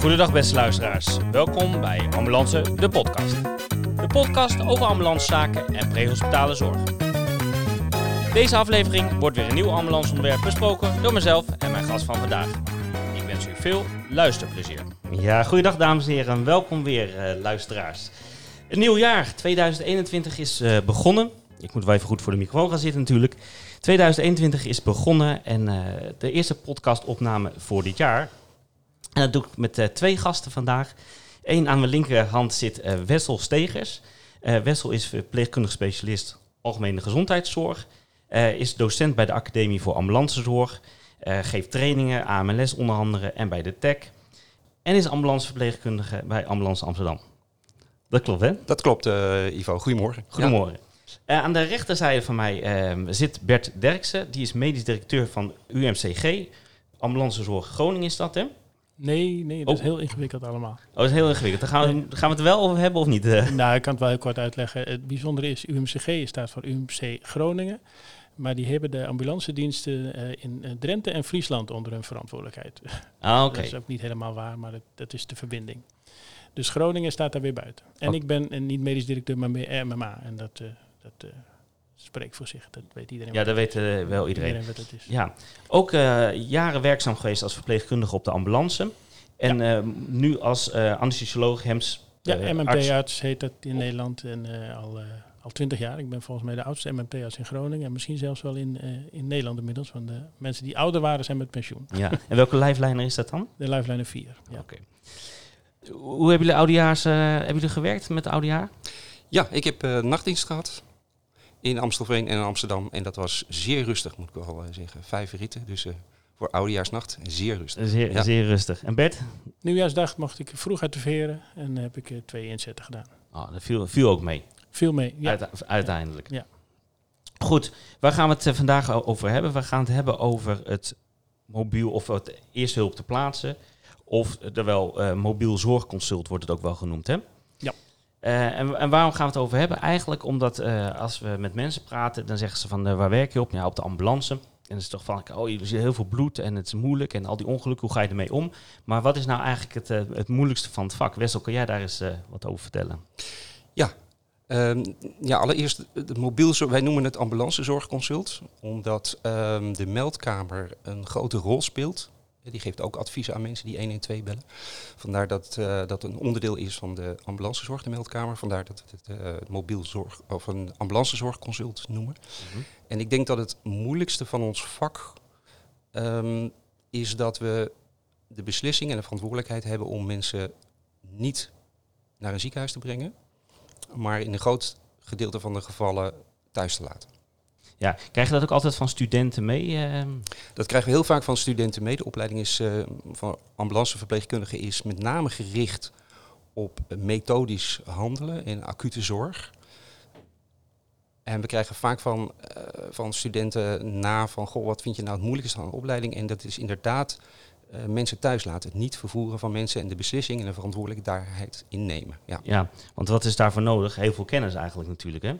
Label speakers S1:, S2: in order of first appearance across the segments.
S1: Goedendag beste luisteraars, welkom bij Ambulance, de podcast. De podcast over ambulancezaken en prehospitale zorg. Deze aflevering wordt weer een nieuw ambulanceonderwerp besproken door mezelf en mijn gast van vandaag. Ik wens u veel luisterplezier. Ja, goedendag dames en heren, welkom weer eh, luisteraars. Een nieuw jaar, 2021 is eh, begonnen. Ik moet wel even goed voor de microfoon gaan zitten natuurlijk. 2021 is begonnen en eh, de eerste podcastopname voor dit jaar. En dat doe ik met eh, twee gasten vandaag. Eén aan mijn linkerhand zit Wessel Stegers. Wessel is verpleegkundig specialist algemene gezondheidszorg. is docent bij de Academie voor Ambulancezorg. geeft trainingen, AMLS onder andere en bij de TEC. En is ambulanceverpleegkundige bij Ambulance Amsterdam. Dat klopt, hè?
S2: Dat klopt, eh, Ivo. Goedemorgen.
S1: Goedemorgen. Eh, aan de rechterzijde van mij eh, zit Bert Derksen. Die is medisch directeur van UMCG. Ambulancezorg Groningen is dat, hè?
S3: Nee, nee, dat
S1: Oh.
S3: is heel ingewikkeld allemaal.
S1: Oh, dat is heel ingewikkeld. Dan gaan we, gaan we het wel over hebben of niet?
S3: Nou, ik kan het wel heel kort uitleggen. Het bijzondere is, UMCG staat voor UMC Groningen. Maar die hebben de ambulancediensten eh, in Drenthe en Friesland onder hun verantwoordelijkheid.
S1: Ah, oké.
S3: Dat is ook niet helemaal waar, maar dat, dat is de verbinding. Dus Groningen staat daar weer buiten. En ik ben niet medisch directeur, maar meer MMA. En dat, eh, dat eh, spreekt voor zich. Dat weet iedereen.
S1: Ja, dat weet eh, wel iedereen.
S3: wat het is.
S1: Ja, ook jaren werkzaam geweest als verpleegkundige op de ambulance. En nu als anesthesioloog, hems...
S3: Ja,
S1: arts.
S3: MMP-arts heet dat in Nederland en al, al twintig jaar. Ik ben volgens mij de oudste MMP-arts in Groningen en misschien zelfs wel in, in Nederland inmiddels. Want de mensen die ouder waren zijn met pensioen.
S1: Ja, en welke lijflijner is dat dan?
S3: De Lifeline 4. Ja.
S1: Oké. Hoe hebben jullie oudejaars, eh, hebben jullie gewerkt met oudejaar?
S2: Ja, ik heb eh, nachtdienst gehad in Amstelveen en in Amsterdam. En dat was zeer rustig, moet ik wel eh, zeggen. Vijf ritten, dus eh, voor oudejaarsnacht zeer rustig.
S1: Zeer,
S2: Ja.
S1: zeer rustig. En Bert?
S3: Nieuwjaarsdag mocht ik vroeg uit de veren en heb ik twee inzetten gedaan.
S1: Oh, dat viel, viel ook mee.
S3: Veel mee. Ja.
S1: Uite- uiteindelijk.
S3: Ja.
S1: Goed, waar gaan we het vandaag over hebben? We gaan het hebben over het mobiel of het eerste hulp te plaatsen. Of er wel eh, mobiel zorgconsult wordt het ook wel genoemd, hè?
S3: Ja.
S1: Eh, en, en waarom gaan we het over hebben? Eigenlijk omdat eh, als we met mensen praten, dan zeggen ze van eh, waar werk je op? Ja, op de ambulance. En dan is het toch van, oh, je ziet heel veel bloed en het is moeilijk en al die ongelukken, hoe ga je ermee om? Maar wat is nou eigenlijk het, het moeilijkste van het vak? Wessel, kan jij daar eens wat over vertellen?
S2: Ehm, ja, allereerst, de mobiel, wij noemen het ambulancezorgconsult. Omdat ehm, de meldkamer een grote rol speelt. Die geeft ook adviezen aan mensen die 112 bellen. Vandaar dat eh, dat een onderdeel is van de ambulancezorg, de meldkamer. Vandaar dat we het eh, mobiel zorg of een ambulancezorgconsult noemen. En ik denk dat het moeilijkste van ons vak ehm, is dat we de beslissing en de verantwoordelijkheid hebben om mensen niet naar een ziekenhuis te brengen, maar in een groot gedeelte van de gevallen thuis te laten.
S1: Ja, krijg je dat ook altijd van studenten mee? eh?
S2: Dat krijgen we heel vaak van studenten mee. De opleiding is, eh, van ambulanceverpleegkundige is met name gericht op methodisch handelen en acute zorg. En we krijgen vaak van, eh, van studenten na van, goh, wat vind je nou het moeilijkste aan de opleiding? En dat is inderdaad eh, mensen thuis laten. Het niet vervoeren van mensen en de beslissing en de verantwoordelijkheid innemen. Ja.
S1: Ja, want wat is daarvoor nodig? Heel veel kennis eigenlijk natuurlijk, hè?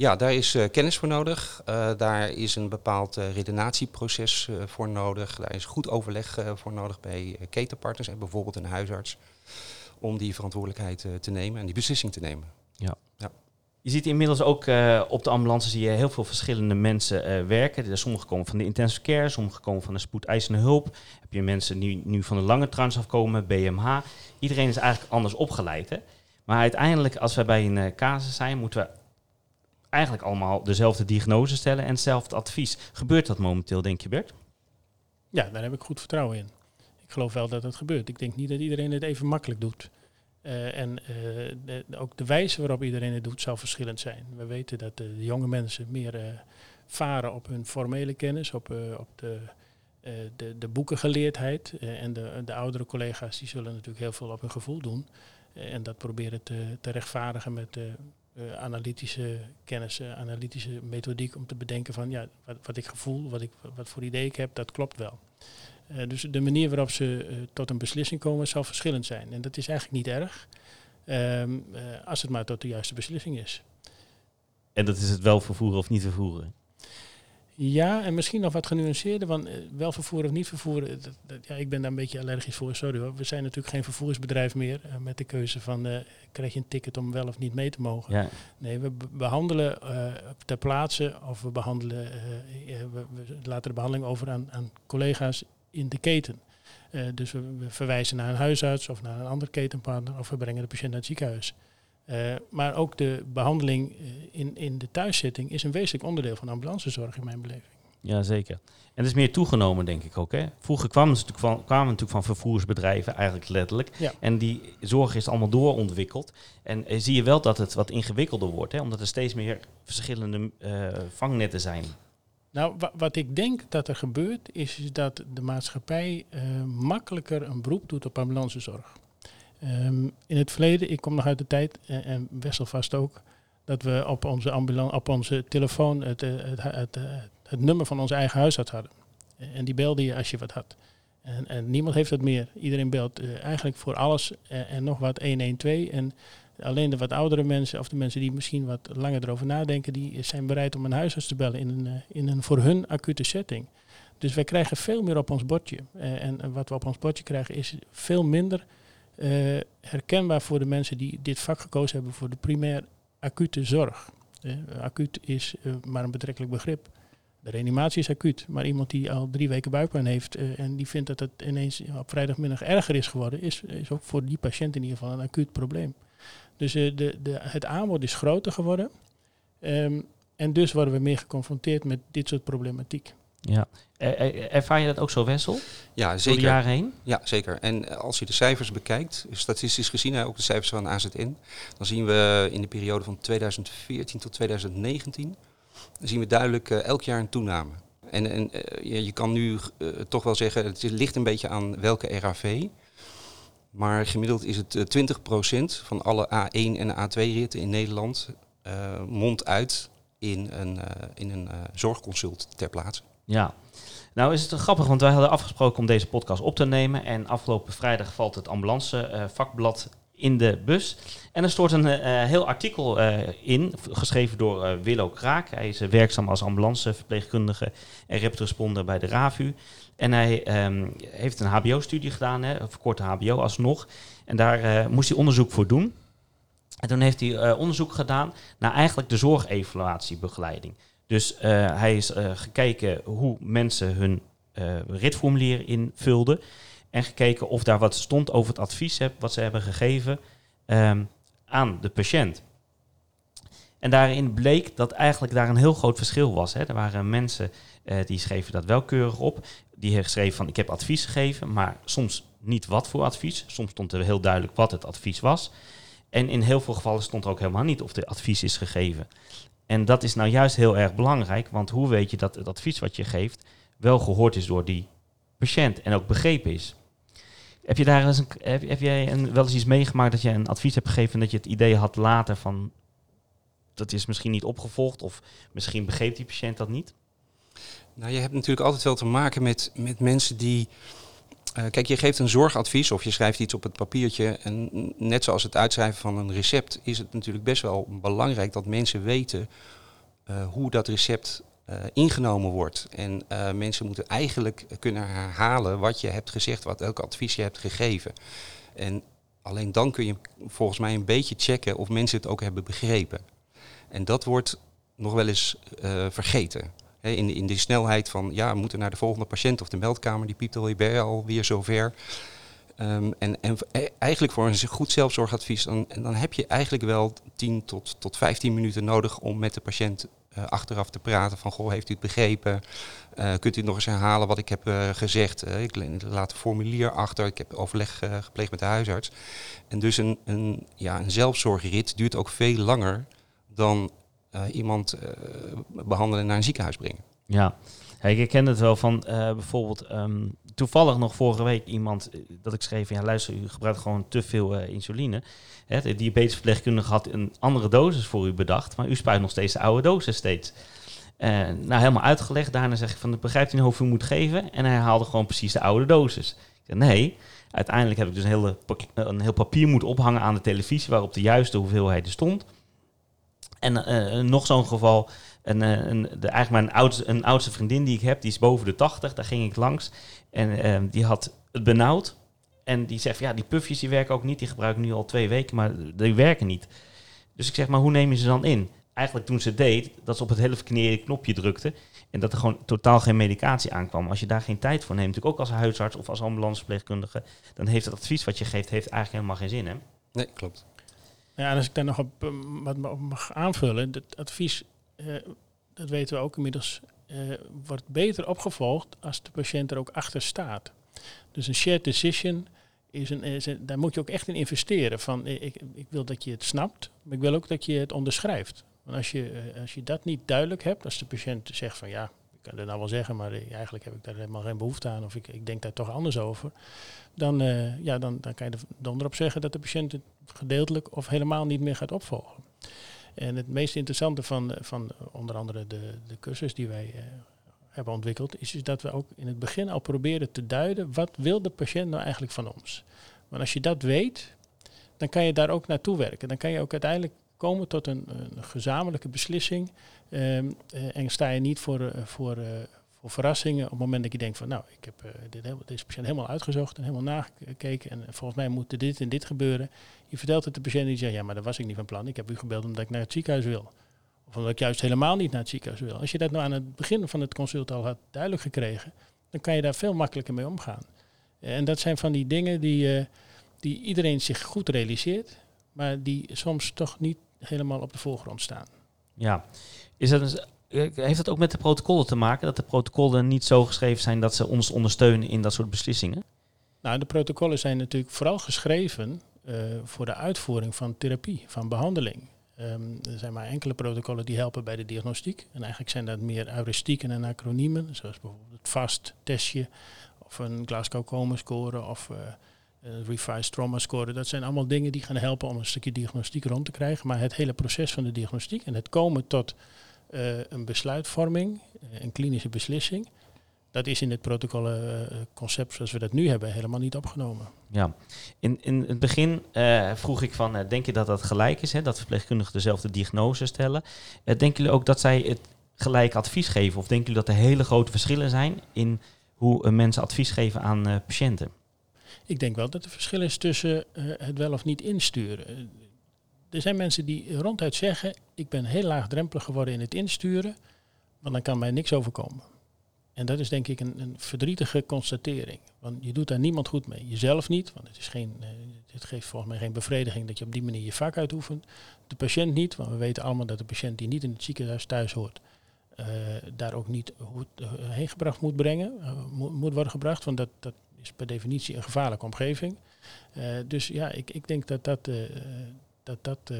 S2: Ja, daar is eh, kennis voor nodig. Eh, daar is een bepaald eh, redenatieproces eh, voor nodig. Daar is goed overleg eh, voor nodig bij eh, ketenpartners en bijvoorbeeld een huisarts. Om die verantwoordelijkheid eh, te nemen en die beslissing te nemen.
S1: Je ziet inmiddels ook eh, op de ambulance zie je heel veel verschillende mensen eh, werken. Er- Sommigen komen van de intensive care, sommigen komen van de spoedeisende hulp. Heb je mensen die nu van de lange trans afkomen, BMH. Iedereen is eigenlijk anders opgeleid. Hè? Maar uiteindelijk, als we bij een eh, casus zijn, moeten we eigenlijk allemaal dezelfde diagnose stellen en hetzelfde advies. Gebeurt dat momenteel, denk je Bert?
S3: Ja, daar heb ik goed vertrouwen in. Ik geloof wel dat het gebeurt. Ik denk niet dat iedereen het even makkelijk doet. Eh, en eh, ook de wijze waarop iedereen het doet zal verschillend zijn. We weten dat de, jonge mensen meer eh, varen op hun formele kennis, op, op de, de, de boekengeleerdheid. En de, de oudere collega's die zullen natuurlijk heel veel op hun gevoel doen. En dat proberen te, te rechtvaardigen met eh, analytische kennis, analytische methodiek om te bedenken van ja, wat, wat ik gevoel, wat, ik, wat voor idee ik heb, dat klopt wel. Eh, dus de manier waarop ze eh, tot een beslissing komen zal verschillend zijn. En dat is eigenlijk niet erg. Ehm, eh, als het maar tot de juiste beslissing is.
S1: En dat is het wel vervoeren of niet vervoeren.
S3: Ja, en misschien nog wat genuanceerder, want eh, wel vervoeren of niet vervoeren, dat, dat- ja, ik ben daar een beetje allergisch voor, sorry hoor. We zijn natuurlijk geen vervoersbedrijf meer eh, met de keuze van eh, krijg je een ticket om wel of niet mee te mogen.
S1: Ja,
S3: Nee, we be- behandelen eh, ter plaatse of we, behandelen, eh, eh, we, we laten de behandeling over aan, aan collega's in de keten. Eh, dus we, we verwijzen naar een huisarts of naar een andere ketenpartner of we brengen de patiënt naar het ziekenhuis. Eh, maar ook de behandeling eh, in, in de thuiszitting is een wezenlijk onderdeel van ambulancezorg in mijn beleving.
S1: ja, zeker. En het is meer toegenomen, denk ik ook. Hè? Vroeger kwamen ze natuurlijk van, kwamen natuurlijk van vervoersbedrijven, eigenlijk letterlijk.
S3: Ja.
S1: En die zorg is allemaal doorontwikkeld. En eh, zie je wel dat het wat ingewikkelder wordt, hè? omdat er steeds meer verschillende vangnetten zijn.
S3: Nou, wa- wat ik denk dat er gebeurt, is, dat de maatschappij makkelijker een beroep doet op ambulancezorg. Ehm, in het verleden, ik kom nog uit de tijd, eh, en Wessel vast ook, dat we op onze, ambulan op onze telefoon het, eh, het, hu- het, eh, het nummer van onze eigen huisarts hadden. Eh, En die belde je als je wat had. En, en niemand heeft dat meer. Iedereen belt eh, eigenlijk voor alles eh, en nog wat 112. En alleen de wat oudere mensen, of de mensen die misschien wat langer erover nadenken, die zijn bereid om een huisarts te bellen in een, eh, in een voor hun acute setting. Dus wij krijgen veel meer op ons bordje. Eh, en eh, wat we op ons bordje krijgen is veel minder eh, herkenbaar voor de mensen die dit vak gekozen hebben voor de primair acute zorg. Eh, acuut is eh, maar een betrekkelijk begrip. De reanimatie is acuut, maar iemand die al drie weken buikpijn heeft en die vindt dat het ineens op vrijdagmiddag erger is geworden, is, is ook voor die patiënt in ieder geval een acuut probleem. Dus de, de, het aanbod is groter geworden. Ehm, en dus worden we meer geconfronteerd met dit soort problematiek.
S1: Ja. Eh, eh, ervaar je dat ook zo, Wessel?
S2: Ja,
S1: Door de
S2: zeker.
S1: jaren heen?
S2: Ja, zeker. En eh, als je de cijfers bekijkt, statistisch gezien, ook de cijfers van AZN, dan zien we in de periode van 2014 tot 2019, dan zien we duidelijk elk jaar een toename. En, en je, je kan nu toch wel zeggen, het ligt een beetje aan welke RAV. Maar gemiddeld is het eh, 20% van alle A1 en A2-ritten in Nederland mondt uit in een, in een zorgconsult ter plaatse.
S1: Ja. Nou is het grappig, want wij hadden afgesproken om deze podcast op te nemen. En afgelopen vrijdag valt het ambulance eh, vakblad in de bus. En er stort een eh, heel artikel eh, in, geschreven door eh, Willo Kraak. Hij is werkzaam als ambulanceverpleegkundige en rapid-responder bij de RAVU. En hij ehm, heeft een hbo-studie gedaan, hè, een verkorte hbo alsnog. En daar moest hij onderzoek voor doen. En toen heeft hij onderzoek gedaan naar eigenlijk de zorgevaluatiebegeleiding. Dus eh, hij is eh, gekeken hoe mensen hun eh, ritformulier invulden. En gekeken of daar wat stond over het advies heb, wat ze hebben gegeven ehm, aan de patiënt. En daarin bleek dat eigenlijk daar een heel groot verschil was. Hè. Er waren mensen die schreven dat wel keurig op. Die geschreven van ik heb advies gegeven, maar soms niet wat voor advies. Soms stond er heel duidelijk wat het advies was. En in heel veel gevallen stond er ook helemaal niet of de advies is gegeven. En dat is nou juist heel erg belangrijk, want hoe weet je dat het advies wat je geeft wel gehoord is door die patiënt en ook begrepen is? Heb je daar eens een, heb, heb jij een, wel eens iets meegemaakt dat je een advies hebt gegeven en dat je het idee had later van dat is misschien niet opgevolgd of misschien begreep die patiënt dat niet?
S2: Nou, je hebt natuurlijk altijd wel te maken met, met mensen die. Eh, kijk, je geeft een zorgadvies of je schrijft iets op het papiertje. En net zoals het uitschrijven van een recept, is het natuurlijk best wel belangrijk dat mensen weten eh, hoe dat recept eh, ingenomen wordt. En mensen moeten eigenlijk kunnen herhalen wat je hebt gezegd, wat elk advies je hebt gegeven. En alleen dan kun je volgens mij een beetje checken of mensen het ook hebben begrepen. En dat wordt nog wel eens vergeten. In, in de snelheid van, ja, we moeten naar de volgende patiënt of de meldkamer, die piept alweer alweer zover. Ehm, en, en e- eigenlijk voor een goed zelfzorgadvies, dan, dan heb je eigenlijk wel 10 tot, tot 15 minuten nodig om met de patiënt eh, achteraf te praten van, goh, heeft u het begrepen? Eh, kunt u nog eens herhalen wat ik heb eh, gezegd? Ik laat een formulier achter, ik heb overleg gepleegd met de huisarts. En dus een, een, ja, een zelfzorgrit duurt ook veel langer dan iemand eh, behandelen en naar een ziekenhuis brengen.
S1: Ja, ik herken het wel van eh, bijvoorbeeld ehm, toevallig nog vorige week iemand eh, dat ik schreef, ja luister, u gebruikt gewoon te veel eh, insuline. Hè, de diabetesverpleegkundige had een andere dosis voor u bedacht, maar u spuit nog steeds de oude dosis steeds. Eh, nou, helemaal uitgelegd. Daarna zeg ik van, begrijpt u nou hoeveel u moet geven? En hij haalde gewoon precies de oude dosis. Ik zeg, nee, uiteindelijk heb ik dus een, hele, een heel papier moeten ophangen aan de televisie waarop de juiste hoeveelheid er stond. En eh, nog zo'n geval, een, eh, een, de, eigenlijk mijn oudste, een oudste vriendin die ik heb, die is boven de 80, daar ging ik langs. En eh, die had het benauwd. En die zegt, ja, die puffjes die werken ook niet, die gebruik ik nu al twee weken, maar die werken niet. Dus ik zeg, maar hoe neem je ze dan in? Eigenlijk toen ze deed, dat ze op het hele verkeerde knopje drukte. En dat er gewoon totaal geen medicatie aankwam. Als je daar geen tijd voor neemt, natuurlijk ook als huisarts of als ambulanceverpleegkundige, dan heeft het advies wat je geeft, heeft eigenlijk helemaal geen zin. Hè?
S2: Nee, klopt.
S3: Ja, en als ik daar nog op, eh, wat op mag aanvullen, het advies, eh, dat weten we ook inmiddels, eh, wordt beter opgevolgd als de patiënt er ook achter staat. Dus een shared decision, is een, is daar moet je ook echt in investeren. Van, eh, ik, ik wil dat je het snapt, maar ik wil ook dat je het onderschrijft. Want als je, als je dat niet duidelijk hebt, als de patiënt zegt van ja, kan het nou wel zeggen, maar eh, eigenlijk heb ik daar helemaal geen behoefte aan of ik, ik denk daar toch anders over. Dan, eh, ja, dan, dan kan je er donder op zeggen dat de patiënt het gedeeltelijk of helemaal niet meer gaat opvolgen. En het meest interessante van, eh, van onder andere de, de cursus die wij hebben ontwikkeld, is, is dat we ook in het begin al proberen te duiden wat wil de patiënt nou eigenlijk van ons. Want als je dat weet, dan kan je daar ook naartoe werken. Dan kan je ook uiteindelijk komen tot een, een gezamenlijke beslissing. Ehm, eh, en sta je niet voor, eh, voor, eh, voor verrassingen op het moment dat je denkt van nou, ik heb dit, deze patiënt helemaal uitgezocht en helemaal nagekeken en volgens mij moet dit en dit gebeuren. Je vertelt het de patiënt en die zegt ja, maar dat was ik niet van plan. Ik heb u gebeld omdat ik naar het ziekenhuis wil. Of omdat ik juist helemaal niet naar het ziekenhuis wil. Als je dat nou aan het begin van het consult al had duidelijk gekregen, dan kan je daar veel makkelijker mee omgaan. En dat zijn van die dingen die, die iedereen zich goed realiseert, maar die soms toch niet helemaal op de voorgrond staan.
S1: Ja. Is eh, heeft dat ook met de protocollen te maken? Dat de protocollen niet zo geschreven zijn dat ze ons ondersteunen in dat soort beslissingen?
S3: Nou, de protocollen zijn natuurlijk vooral geschreven eh, voor de uitvoering van therapie, van behandeling. Ehm, er zijn maar enkele protocollen die helpen bij de diagnostiek. En eigenlijk zijn dat meer heuristieken en acroniemen, zoals bijvoorbeeld het FAST testje of een Glasgow Coma score of eh, Revised Trauma score. Dat zijn allemaal dingen die gaan helpen om een stukje diagnostiek rond te krijgen. Maar het hele proces van de diagnostiek en het komen tot eh, een besluitvorming, eh, een klinische beslissing, dat is in het protocolconcept zoals we dat nu hebben helemaal niet opgenomen.
S1: Ja. In, in het begin eh, vroeg ik van, eh, denk je dat dat gelijk is? Hè? Dat verpleegkundigen dezelfde diagnose stellen? Eh, denken jullie ook dat zij het gelijk advies geven? Of denken jullie dat er hele grote verschillen zijn in hoe eh, mensen advies geven aan eh, patiënten?
S3: Ik denk wel dat er verschil is tussen eh, het wel of niet insturen. Eh, er zijn mensen die ronduit zeggen, ik ben heel laagdrempelig geworden in het insturen, want dan kan mij niks overkomen. En dat is denk ik een, een verdrietige constatering. Want je doet daar niemand goed mee. Jezelf niet, want het, is geen, eh, het geeft volgens mij geen bevrediging dat je op die manier je vak uitoefent. De patiënt niet, want we weten allemaal dat de patiënt die niet in het ziekenhuis thuis hoort, daar ook niet heen gebracht moet brengen, moet worden gebracht. Want dat, dat is per definitie een gevaarlijke omgeving. Eh, dus ja, ik, ik denk dat dat, eh, dat, dat, eh,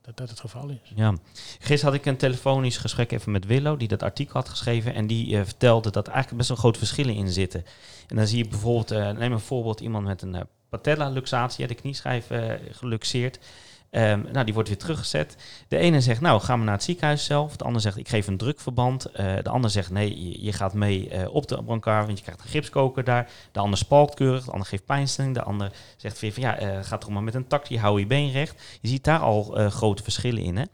S3: dat dat het geval is.
S1: Ja. Gisteren had ik een telefonisch gesprek even met Willow, die dat artikel had geschreven. En die vertelde dat eigenlijk best wel grote verschillen in zitten. En dan zie je bijvoorbeeld, neem een voorbeeld, iemand met een patella-luxatie, de knieschijf geluxeerd. Ehm, nou, die wordt weer teruggezet. De ene zegt, nou, gaan we naar het ziekenhuis zelf. De ander zegt, ik geef een drukverband. Eh, de ander zegt, nee, je, gaat mee eh, op de brancard, want je krijgt een gipskoker daar. De ander spalkt keurig, de ander geeft pijnstilling. De ander zegt ja, ga toch maar met een takje, hou je been recht. Je ziet daar al grote verschillen in, hè.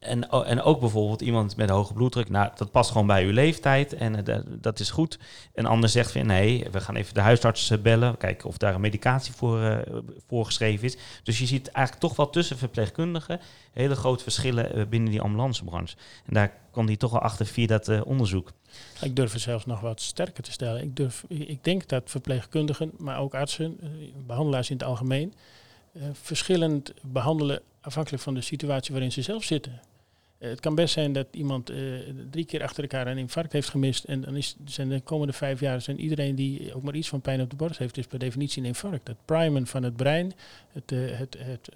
S1: En, en ook bijvoorbeeld iemand met hoge bloeddruk, nou, dat past gewoon bij uw leeftijd en eh, dat- is goed. Een ander zegt van nee, we gaan even de huisarts bellen, kijken of daar een medicatie voor eh, voorgeschreven is. Dus je ziet eigenlijk toch wel tussen verpleegkundigen hele grote verschillen eh, binnen die ambulancebranche. En daar kwam die toch wel achter via dat onderzoek.
S3: Ik durf het zelfs nog wat sterker te stellen. Ik, durf, ik denk dat verpleegkundigen, maar ook artsen, eh, behandelaars in het algemeen, verschillend behandelen afhankelijk van de situatie waarin ze zelf zitten. Eh, het kan best zijn dat iemand eh, drie keer achter elkaar een infarct heeft gemist. En dan is, zijn de komende vijf jaar zijn iedereen die ook maar iets van pijn op de borst heeft, is per definitie een infarct. Het primen van het brein, het, eh, het, het,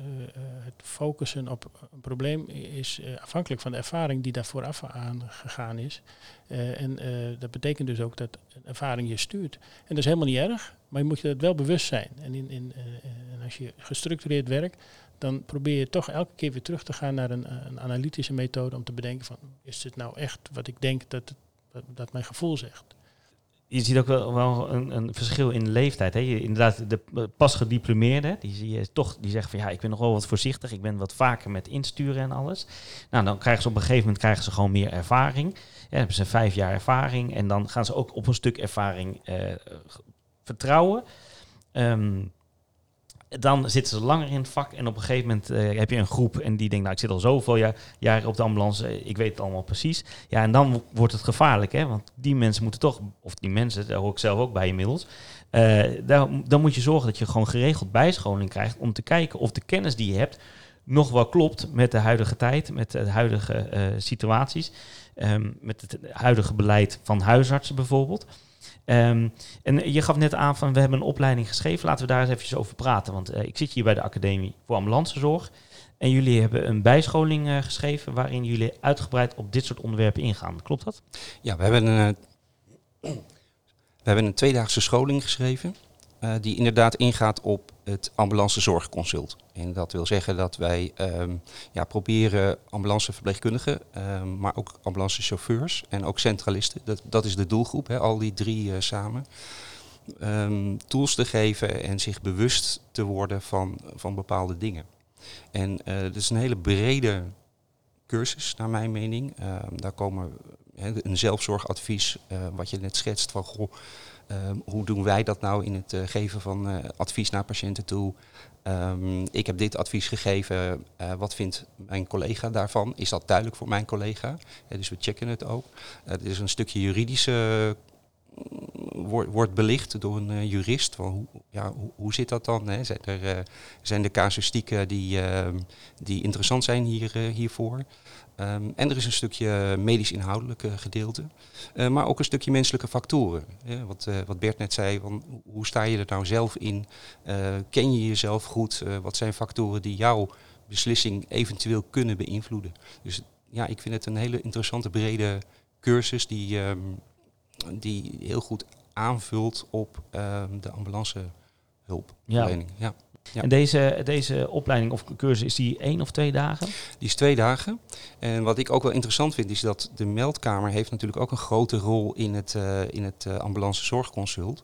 S3: het focussen op een probleem is afhankelijk van de ervaring die daar vooraf aan gegaan is. En dat betekent dus ook dat ervaring je stuurt. En dat is helemaal niet erg, maar je moet je dat wel bewust zijn. En, in, in, en als je gestructureerd werkt, dan probeer je toch elke keer weer terug te gaan naar een, eh, een analytische methode om te bedenken van, is het nou echt wat ik denk dat, het, dat mijn gevoel zegt?
S1: je ziet ook wel, wel een, een verschil in leeftijd. Hè. Inderdaad, de pas gediplomeerden, die zie je toch, die zeggen van ja, ik ben nog wel wat voorzichtig, ik ben wat vaker met insturen en alles. Nou, dan krijgen ze op een gegeven moment krijgen ze gewoon meer ervaring. Ja, hebben ze vijf jaar ervaring en dan gaan ze ook op een stuk ervaring eh, vertrouwen. Ehm, dan zitten ze langer in het vak en op een gegeven moment eh, heb je een groep en die denkt, nou ik zit al zoveel jaar, jaren op de ambulance, eh, ik weet het allemaal precies. Ja, en dan wo- wordt het gevaarlijk, hè? want die mensen moeten toch, of die mensen, daar hoor ik zelf ook bij inmiddels, eh, dan moet je zorgen dat je gewoon geregeld bijscholing krijgt om te kijken of de kennis die je hebt nog wel klopt met de huidige tijd, met de huidige situaties, ehm, met het huidige beleid van huisartsen bijvoorbeeld. Ehm, en je gaf net aan van we hebben een opleiding geschreven. Laten we daar eens even over praten. Want eh, ik zit hier bij de Academie voor Ambulancezorg. En jullie hebben een bijscholing eh, geschreven waarin jullie uitgebreid op dit soort onderwerpen ingaan. Klopt dat?
S2: Ja, we hebben een, eh, we hebben een tweedaagse scholing geschreven. Eh, die inderdaad ingaat op het ambulancezorgconsult. En dat wil zeggen dat wij ehm, ja, proberen ambulanceverpleegkundigen, ehm, maar ook ambulancechauffeurs en ook centralisten, dat, dat is de doelgroep, al die drie eh, samen, ehm, tools te geven en zich bewust te worden van, van bepaalde dingen. En eh dat is een hele brede cursus, naar mijn mening. Daar komen hè, een zelfzorgadvies, wat je net schetst van goh, ehm, hoe doen wij dat nou in het eh, geven van eh, advies naar patiënten toe? Ehm, ik heb dit advies gegeven, eh, wat vindt mijn collega daarvan? Is dat duidelijk voor mijn collega? Dus we checken het ook. Er is een stukje juridische wordt, belicht door een eh, jurist. Van hoe, ja, hoe, hoe zit dat dan? Hè? Zijn, er, eh, zijn er casuïstieken die, ehm, die interessant zijn hier, eh, hiervoor? Ehm, en er is een stukje medisch-inhoudelijke gedeelte. Maar ook een stukje menselijke factoren. Wat, wat Bert net zei, van, hoe- sta je er nou zelf in? Ken je jezelf goed? Wat zijn factoren die jouw beslissing eventueel kunnen beïnvloeden? Dus ja, ik vind het een hele interessante brede cursus die, ehm, die heel goed aanvult op ehm, de ambulancehulpverlening. Ja. Ja.
S1: En deze, deze opleiding of cursus, is die één of twee dagen?
S2: Die is twee dagen. En wat ik ook wel interessant vind, is dat de meldkamer heeft natuurlijk ook een grote rol in het, eh, in het eh, ambulance zorgconsult.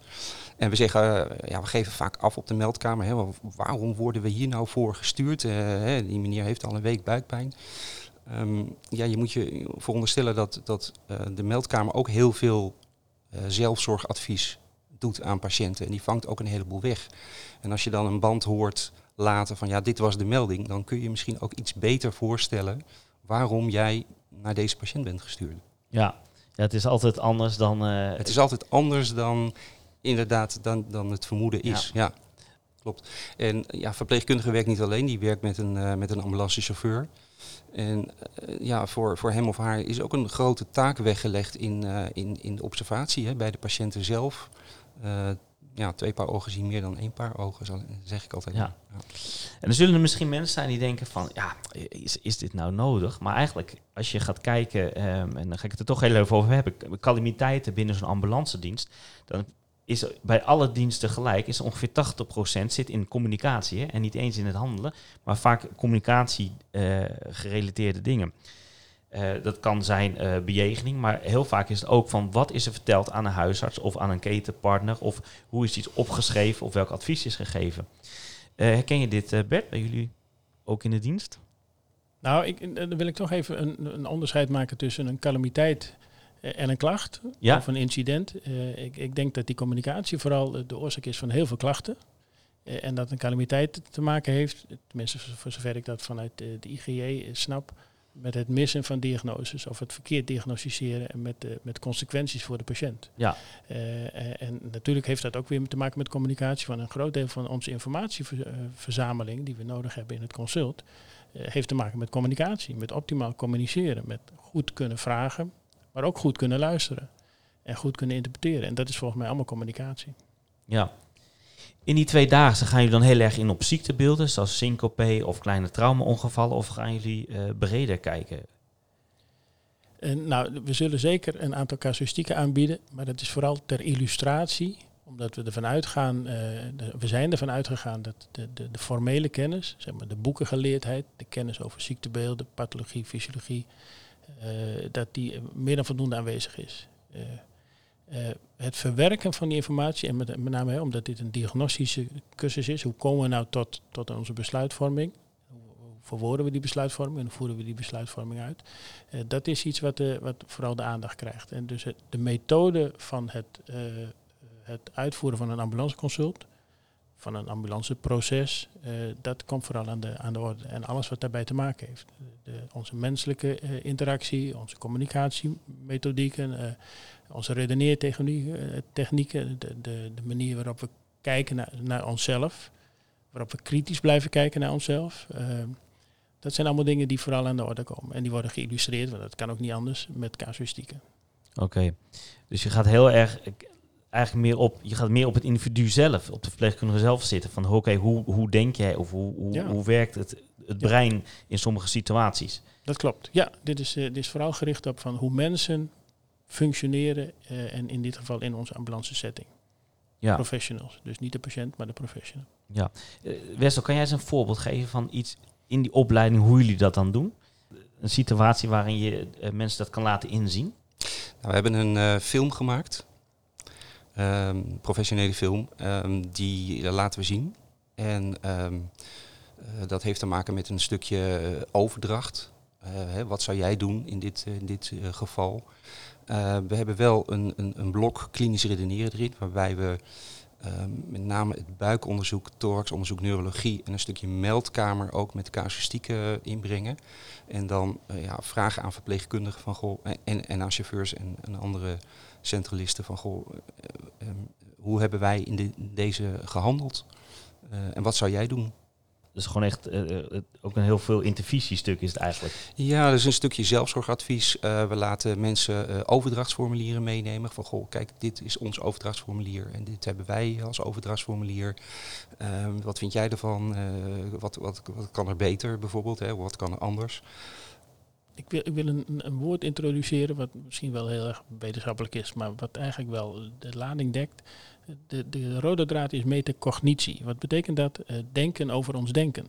S2: En we zeggen, eh, ja, we geven vaak af op de meldkamer. Hè, wa- waarom worden we hier nou voor gestuurd? Hè, die meneer heeft al een week buikpijn. Ehm, ja, je moet je veronderstellen dat, dat de meldkamer ook heel veel zelfzorgadvies doet aan patiënten. En die vangt ook een heleboel weg. En als je dan een band hoort later van ja, dit was de melding, dan kun je misschien ook iets beter voorstellen waarom jij naar deze patiënt bent gestuurd.
S1: Ja, ja het is altijd anders dan... eh,
S2: Het is altijd anders dan inderdaad dan, dan het vermoeden is. Ja. klopt. En ja, verpleegkundige werkt niet alleen, die werkt met een, eh, met een ambulancechauffeur. En eh, ja, voor, voor hem of haar is ook een grote taak weggelegd in, eh, in, in de observatie hè, bij de patiënten zelf. Eh, ja, twee paar ogen zien meer dan één paar ogen, zeg ik altijd.
S1: Ja. En er zullen er misschien mensen zijn die denken van, ja, is, is dit nou nodig? Maar eigenlijk, als je gaat kijken, ehm, en dan ga ik het er toch heel even over hebben, calamiteiten binnen zo'n ambulancedienst, dan is bij alle diensten gelijk, is ongeveer 80% zit in communicatie. Hè? En niet eens in het handelen, maar vaak communicatie eh, gerelateerde dingen. Eh, dat kan zijn eh bejegening, maar heel vaak is het ook van wat is er verteld aan een huisarts of aan een ketenpartner of hoe is iets opgeschreven of welk advies is gegeven. Herken je dit, Bert, bij jullie ook in de dienst?
S3: Nou, ik, dan wil ik toch even een, een onderscheid maken tussen een calamiteit en een klacht
S1: Ja.
S3: of een incident. Eh, ik, ik denk dat die communicatie vooral eh, de oorzaak is van heel veel klachten. Eh, en dat een calamiteit te maken heeft, tenminste voor zover ik dat vanuit eh, de IGJ eh, snap, met het missen van diagnoses of het verkeerd diagnosticeren en met, eh, met consequenties voor de patiënt.
S1: Ja.
S3: Eh, eh, en natuurlijk heeft dat ook weer te maken met communicatie. Van een groot deel van onze informatieverzameling die we nodig hebben in het consult, eh, heeft te maken met communicatie. Met optimaal communiceren, met goed kunnen vragen, maar ook goed kunnen luisteren. En goed kunnen interpreteren. En dat is volgens mij allemaal communicatie.
S1: Ja. In die twee dagen gaan jullie dan heel erg in op ziektebeelden, zoals syncope of kleine traumaongevallen, of gaan jullie eh, breder kijken?
S3: En nou, we zullen zeker een aantal casuïstieken aanbieden, maar dat is vooral ter illustratie, omdat we ervan uitgaan, eh, de- we zijn ervan uitgegaan dat de, de, de formele kennis, zeg maar de boekengeleerdheid, de kennis over ziektebeelden, pathologie, fysiologie, eh, dat die eh, meer dan voldoende aanwezig is. Eh, eh, het verwerken van die informatie, en met, name hè, omdat dit een diagnostische cursus is, hoe komen we nou tot, tot onze besluitvorming? Hoe, verwoorden we die besluitvorming en hoe voeren we die besluitvorming uit? Eh, dat is iets wat, wat vooral de aandacht krijgt. En dus de methode van het, eh, het uitvoeren van een ambulanceconsult, van een ambulanceproces, eh, dat komt vooral aan de, aan de orde. En alles wat daarbij te maken heeft. De, onze menselijke eh, interactie, onze communicatiemethodieken, eh, onze redeneertechnieken, technieken, de, de, de manier waarop we kijken naar, naar onszelf, waarop we kritisch blijven kijken naar onszelf. eh, dat zijn allemaal dingen die vooral aan de orde komen. En die worden geïllustreerd, want dat kan ook niet anders, met casuïstieken.
S1: Oké. Dus je gaat heel erg eigenlijk meer op, je gaat meer op het individu zelf, op de verpleegkundige zelf zitten. Van oké, hoe, hoe denk jij of hoe, hoe,
S3: Ja.
S1: hoe werkt het, het brein in sommige situaties?
S3: Dat klopt. Ja, dit is, eh, dit is vooral gericht op van hoe mensen functioneren. eh, en in dit geval in onze ambulance setting.
S1: Ja.
S3: Professionals. Dus niet de patiënt, maar de professional.
S1: Eh, Wessel, kan jij eens een voorbeeld geven van iets in die opleiding, hoe jullie dat dan doen? Een situatie waarin je mensen dat kan laten inzien?
S2: Nou, we hebben een eh, film gemaakt, Ehm, professionele film, Ehm, die eh, laten we zien. En ehm, eh, dat heeft te maken met een stukje eh, overdracht. Hè, wat zou jij doen in dit, in dit geval? We hebben wel een, een, een blok klinisch redeneren erin, waarbij we ehm, met name het buikonderzoek, thoraxonderzoek, neurologie en een stukje meldkamer ook met casuïstiek eh, inbrengen. En dan eh, ja, vragen aan verpleegkundigen van goh, en, en aan chauffeurs en, andere centralisten van goh, eh, eh, ehm, hoe hebben wij in, de- deze gehandeld? Eh, en wat zou jij doen?
S1: Dus gewoon echt eh, eh, ook een heel veel intervisiestuk is het eigenlijk.
S2: Ja, dat is een stukje zelfzorgadvies. Eh, we laten mensen eh, overdrachtsformulieren meenemen. Van goh, kijk, dit is ons overdrachtsformulier en dit hebben wij als overdrachtsformulier. Ehm, wat vind jij ervan? Eh, wat, wat, wat kan er beter bijvoorbeeld? Hè? Wat kan er anders?
S3: Ik wil, ik wil een, een- een woord introduceren wat misschien wel heel erg wetenschappelijk is, maar wat eigenlijk wel de lading dekt. De, de rode draad is metacognitie. Wat betekent dat? Eh, denken over ons denken.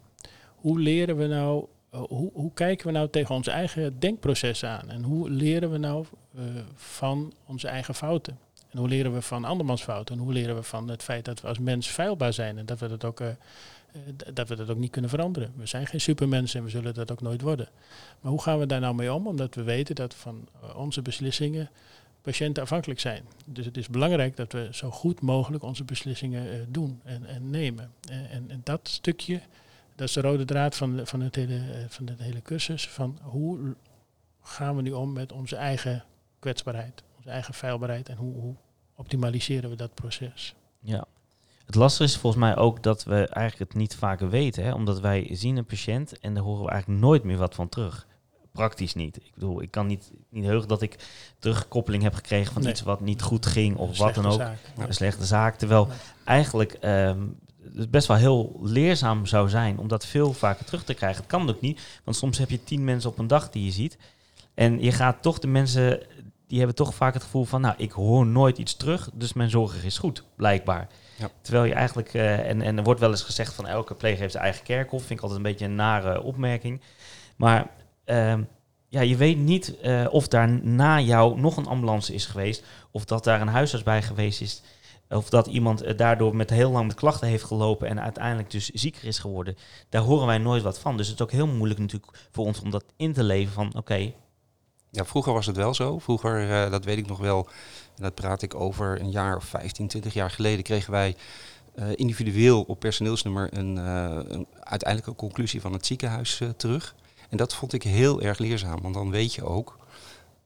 S3: Hoe leren we nou, eh, hoe, hoe kijken we nou tegen onze eigen denkproces aan? En hoe leren we nou eh, van onze eigen fouten? En hoe leren we van andermans fouten? En hoe leren we van het feit dat we als mens feilbaar zijn en dat we dat ook, dat we dat ook niet kunnen veranderen? We zijn geen supermensen en we zullen dat ook nooit worden. Maar hoe gaan we daar nou mee om? Omdat we weten dat van onze beslissingen patiënten afhankelijk zijn. Dus het is belangrijk dat we zo goed mogelijk onze beslissingen eh, doen en, en nemen. En, en, dat stukje, dat is de rode draad van, van, het hele, eh, van het hele cursus. Van hoe gaan we nu om met onze eigen kwetsbaarheid, onze eigen feilbaarheid en hoe, hoe optimaliseren we dat proces?
S1: Ja. Het lastige is volgens mij ook dat we eigenlijk het niet vaker weten. Hè? Omdat wij zien een patiënt en daar horen we eigenlijk nooit meer wat van terug. Praktisch niet. Ik bedoel, ik kan niet, niet heugen dat ik terugkoppeling heb gekregen van
S3: Nee.
S1: iets wat niet goed ging of
S3: Een
S1: wat dan ook.
S3: zaak. Ja.
S1: Een slechte zaak. Terwijl
S3: Ja.
S1: eigenlijk ehm, het best wel heel leerzaam zou zijn om dat veel vaker terug te krijgen. Het kan ook niet, want soms heb je tien mensen op een dag die je ziet. En je gaat toch de mensen, die hebben toch vaak het gevoel van, nou, ik hoor nooit iets terug, dus mijn zorg is goed, blijkbaar.
S2: Ja.
S1: Terwijl je eigenlijk, eh, en, en er wordt wel eens gezegd van elke pleger heeft zijn eigen kerkhof, vind ik altijd een beetje een nare opmerking. Maar ehm, ja, je weet niet eh, of daar na jou nog een ambulance is geweest, of dat daar een huisarts bij geweest is, of dat iemand eh, daardoor met heel lang met klachten heeft gelopen en uiteindelijk dus zieker is geworden. Daar horen wij nooit wat van. Dus het is ook heel moeilijk natuurlijk voor ons om dat in te leven van, oké,
S2: Ja, vroeger was het wel zo. Vroeger, eh, dat weet ik nog wel, dat praat ik over een jaar of 15, 20 jaar geleden, kregen wij individueel op personeelsnummer een, een uiteindelijke conclusie van het ziekenhuis terug. En dat vond ik heel erg leerzaam, want dan weet je ook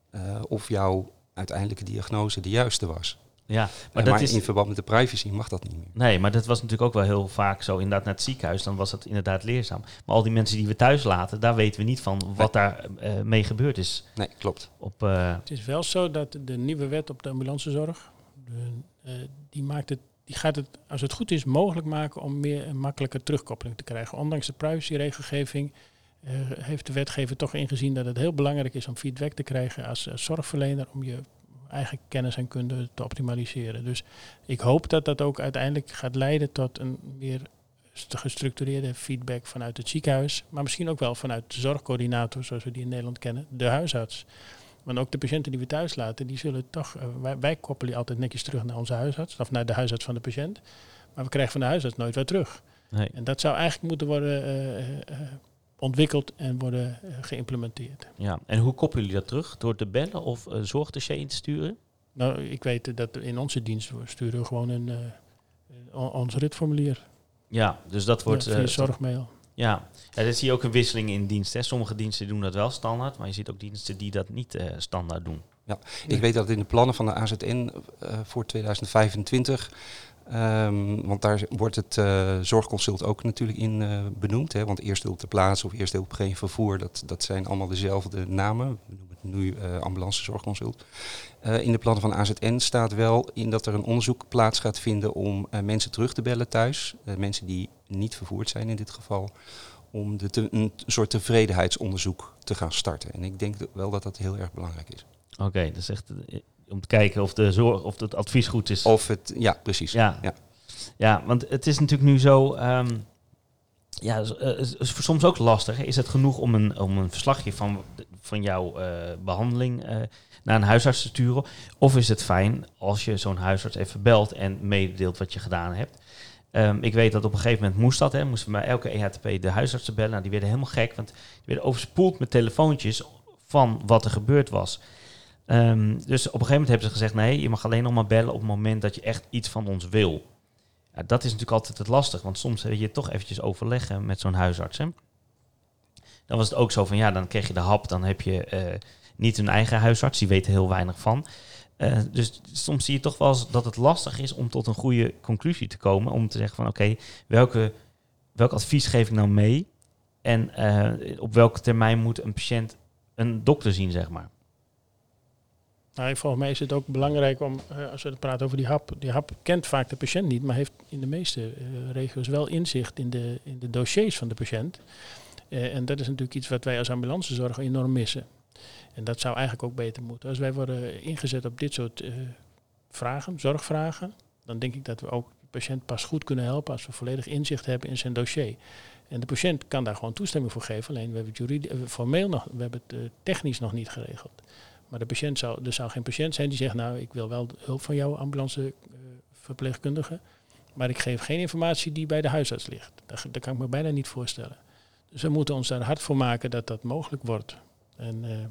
S2: eh, of jouw uiteindelijke diagnose de juiste was.
S1: ja.
S2: Maar,
S1: Maar dat
S2: maar
S1: is,
S2: in verband met de privacy mag dat niet meer.
S1: Nee, maar dat was natuurlijk ook wel heel vaak zo. Inderdaad, naar het ziekenhuis, dan was het inderdaad leerzaam. Maar al die mensen die we thuis laten, daar weten we niet van wat daar eh, mee gebeurd is.
S2: Nee, klopt.
S1: Op, eh,
S3: Het is wel zo dat de nieuwe wet op de ambulancezorg, de, eh, die, maakt het, die gaat het, als het goed is, mogelijk maken om meer en makkelijker terugkoppeling te krijgen. Ondanks de privacyregelgeving eh, heeft de wetgever toch ingezien dat het heel belangrijk is om feedback te krijgen als, eh, zorgverlener om je eigen kennis en kunde te optimaliseren. Dus ik hoop dat dat ook uiteindelijk gaat leiden tot een meer st- gestructureerde feedback vanuit het ziekenhuis, maar misschien ook wel vanuit de zorgcoördinator, zoals we die in Nederland kennen, de huisarts. Want ook de patiënten die we thuis laten, die zullen toch, eh, wij, wij koppelen die altijd netjes terug naar onze huisarts, of naar de huisarts van de patiënt. Maar we krijgen van de huisarts nooit weer terug.
S1: Nee.
S3: En dat zou eigenlijk moeten worden eh, eh, eh, ontwikkeld en worden eh, geïmplementeerd.
S1: Ja. En hoe koppelen jullie dat terug? Door te bellen of een zorgdossier in te sturen?
S3: Nou, ik weet eh, dat in onze dienst we sturen we gewoon een, eh, on- ons ritformulier
S1: Ja, dus dat wordt...
S3: ja, via
S1: eh,
S3: zorgmail.
S1: Ja, ja dat zie je ook een wisseling in diensten. hè. Sommige diensten doen dat wel standaard, maar je ziet ook diensten die dat niet eh, standaard doen.
S2: Ik weet dat in de plannen van de AZN eh, voor 2025, ehm, want daar wordt het eh, zorgconsult ook natuurlijk in eh, benoemd. Hè, want eerste hulp ter plaatse of eerste hulp geen vervoer, dat, dat zijn allemaal dezelfde namen. We noemen het nu eh ambulance zorgconsult. In de plannen van AZN staat wel in dat er een onderzoek plaats gaat vinden om mensen terug te bellen thuis. mensen die niet vervoerd zijn in dit geval. Om de een soort tevredenheidsonderzoek te gaan starten. En ik denk wel dat dat heel erg belangrijk is.
S1: Oké, dat is echt om te kijken of, de zorg, of het advies goed is.
S2: Of het, ja, precies.
S1: Ja.
S2: Ja.
S1: ja, want het is natuurlijk nu zo. ehm, ja, eh, is, is soms ook lastig. hè. Is het genoeg om een, om een verslagje van, van jouw eh, behandeling eh, naar een huisarts te sturen? Of is het fijn als je zo'n huisarts even belt en mededeelt wat je gedaan hebt? Ehm, ik weet dat op een gegeven moment moest dat. Hè, moesten we bij elke EHTP de huisartsen bellen. Nou, die werden helemaal gek, want die werden overspoeld met telefoontjes van wat er gebeurd was. Ehm, dus op een gegeven moment hebben ze gezegd: nee, je mag alleen nog maar bellen op het moment dat je echt iets van ons wil. Ja, dat is natuurlijk altijd het lastig, want soms wil je toch eventjes overleggen met zo'n huisarts. Hè? Dan was het ook zo van ja, dan kreeg je de hap, dan heb je eh, niet een eigen huisarts, die weet er heel weinig van. Eh, dus soms zie je toch wel eens dat het lastig is om tot een goede conclusie te komen. Om te zeggen van oké, welke welk advies geef ik nou mee? En eh, op welke termijn moet een patiënt een dokter zien, zeg maar.
S3: Nou, volgens mij is het ook belangrijk om, eh, als we het praten over die hap, die hap kent vaak de patiënt niet, maar heeft in de meeste eh, regio's wel inzicht in de, in de dossiers van de patiënt. Eh, en dat is natuurlijk iets wat wij als ambulancezorg enorm missen. En dat zou eigenlijk ook beter moeten. Als wij worden ingezet op dit soort vragen, zorgvragen, dan denk ik dat we ook de patiënt pas goed kunnen helpen als we volledig inzicht hebben in zijn dossier. En de patiënt kan daar gewoon toestemming voor geven. Alleen we hebben het formeel nog, we hebben het technisch nog niet geregeld. Maar de patiënt zou, er zou geen patiënt zijn die zegt, nou, ik wil wel hulp van jouw ambulanceverpleegkundige, maar ik geef geen informatie die bij de huisarts ligt. Dat, dat kan ik me bijna niet voorstellen. Dus we moeten ons daar hard voor maken dat dat mogelijk wordt. En eh,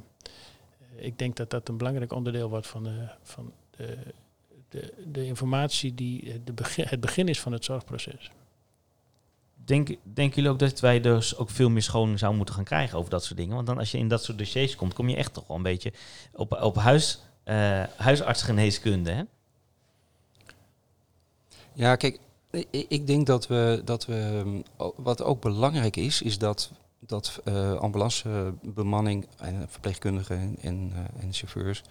S3: ik denk dat dat een belangrijk onderdeel wordt van, de, van de, de, de informatie die eh, de het begin is van het zorgproces.
S1: Denk, denken jullie ook dat wij dus ook veel meer scholing zouden moeten gaan krijgen over dat soort dingen? Want dan als je in dat soort dossiers komt, kom je echt toch wel een beetje op, op huis, eh, huisartsgeneeskunde. Hè?
S2: Ja, kijk, ik denk dat we, dat we o- wat ook belangrijk is, is dat, dat eh ambulancebemanning en verpleegkundigen en, en, eh, chauffeurs,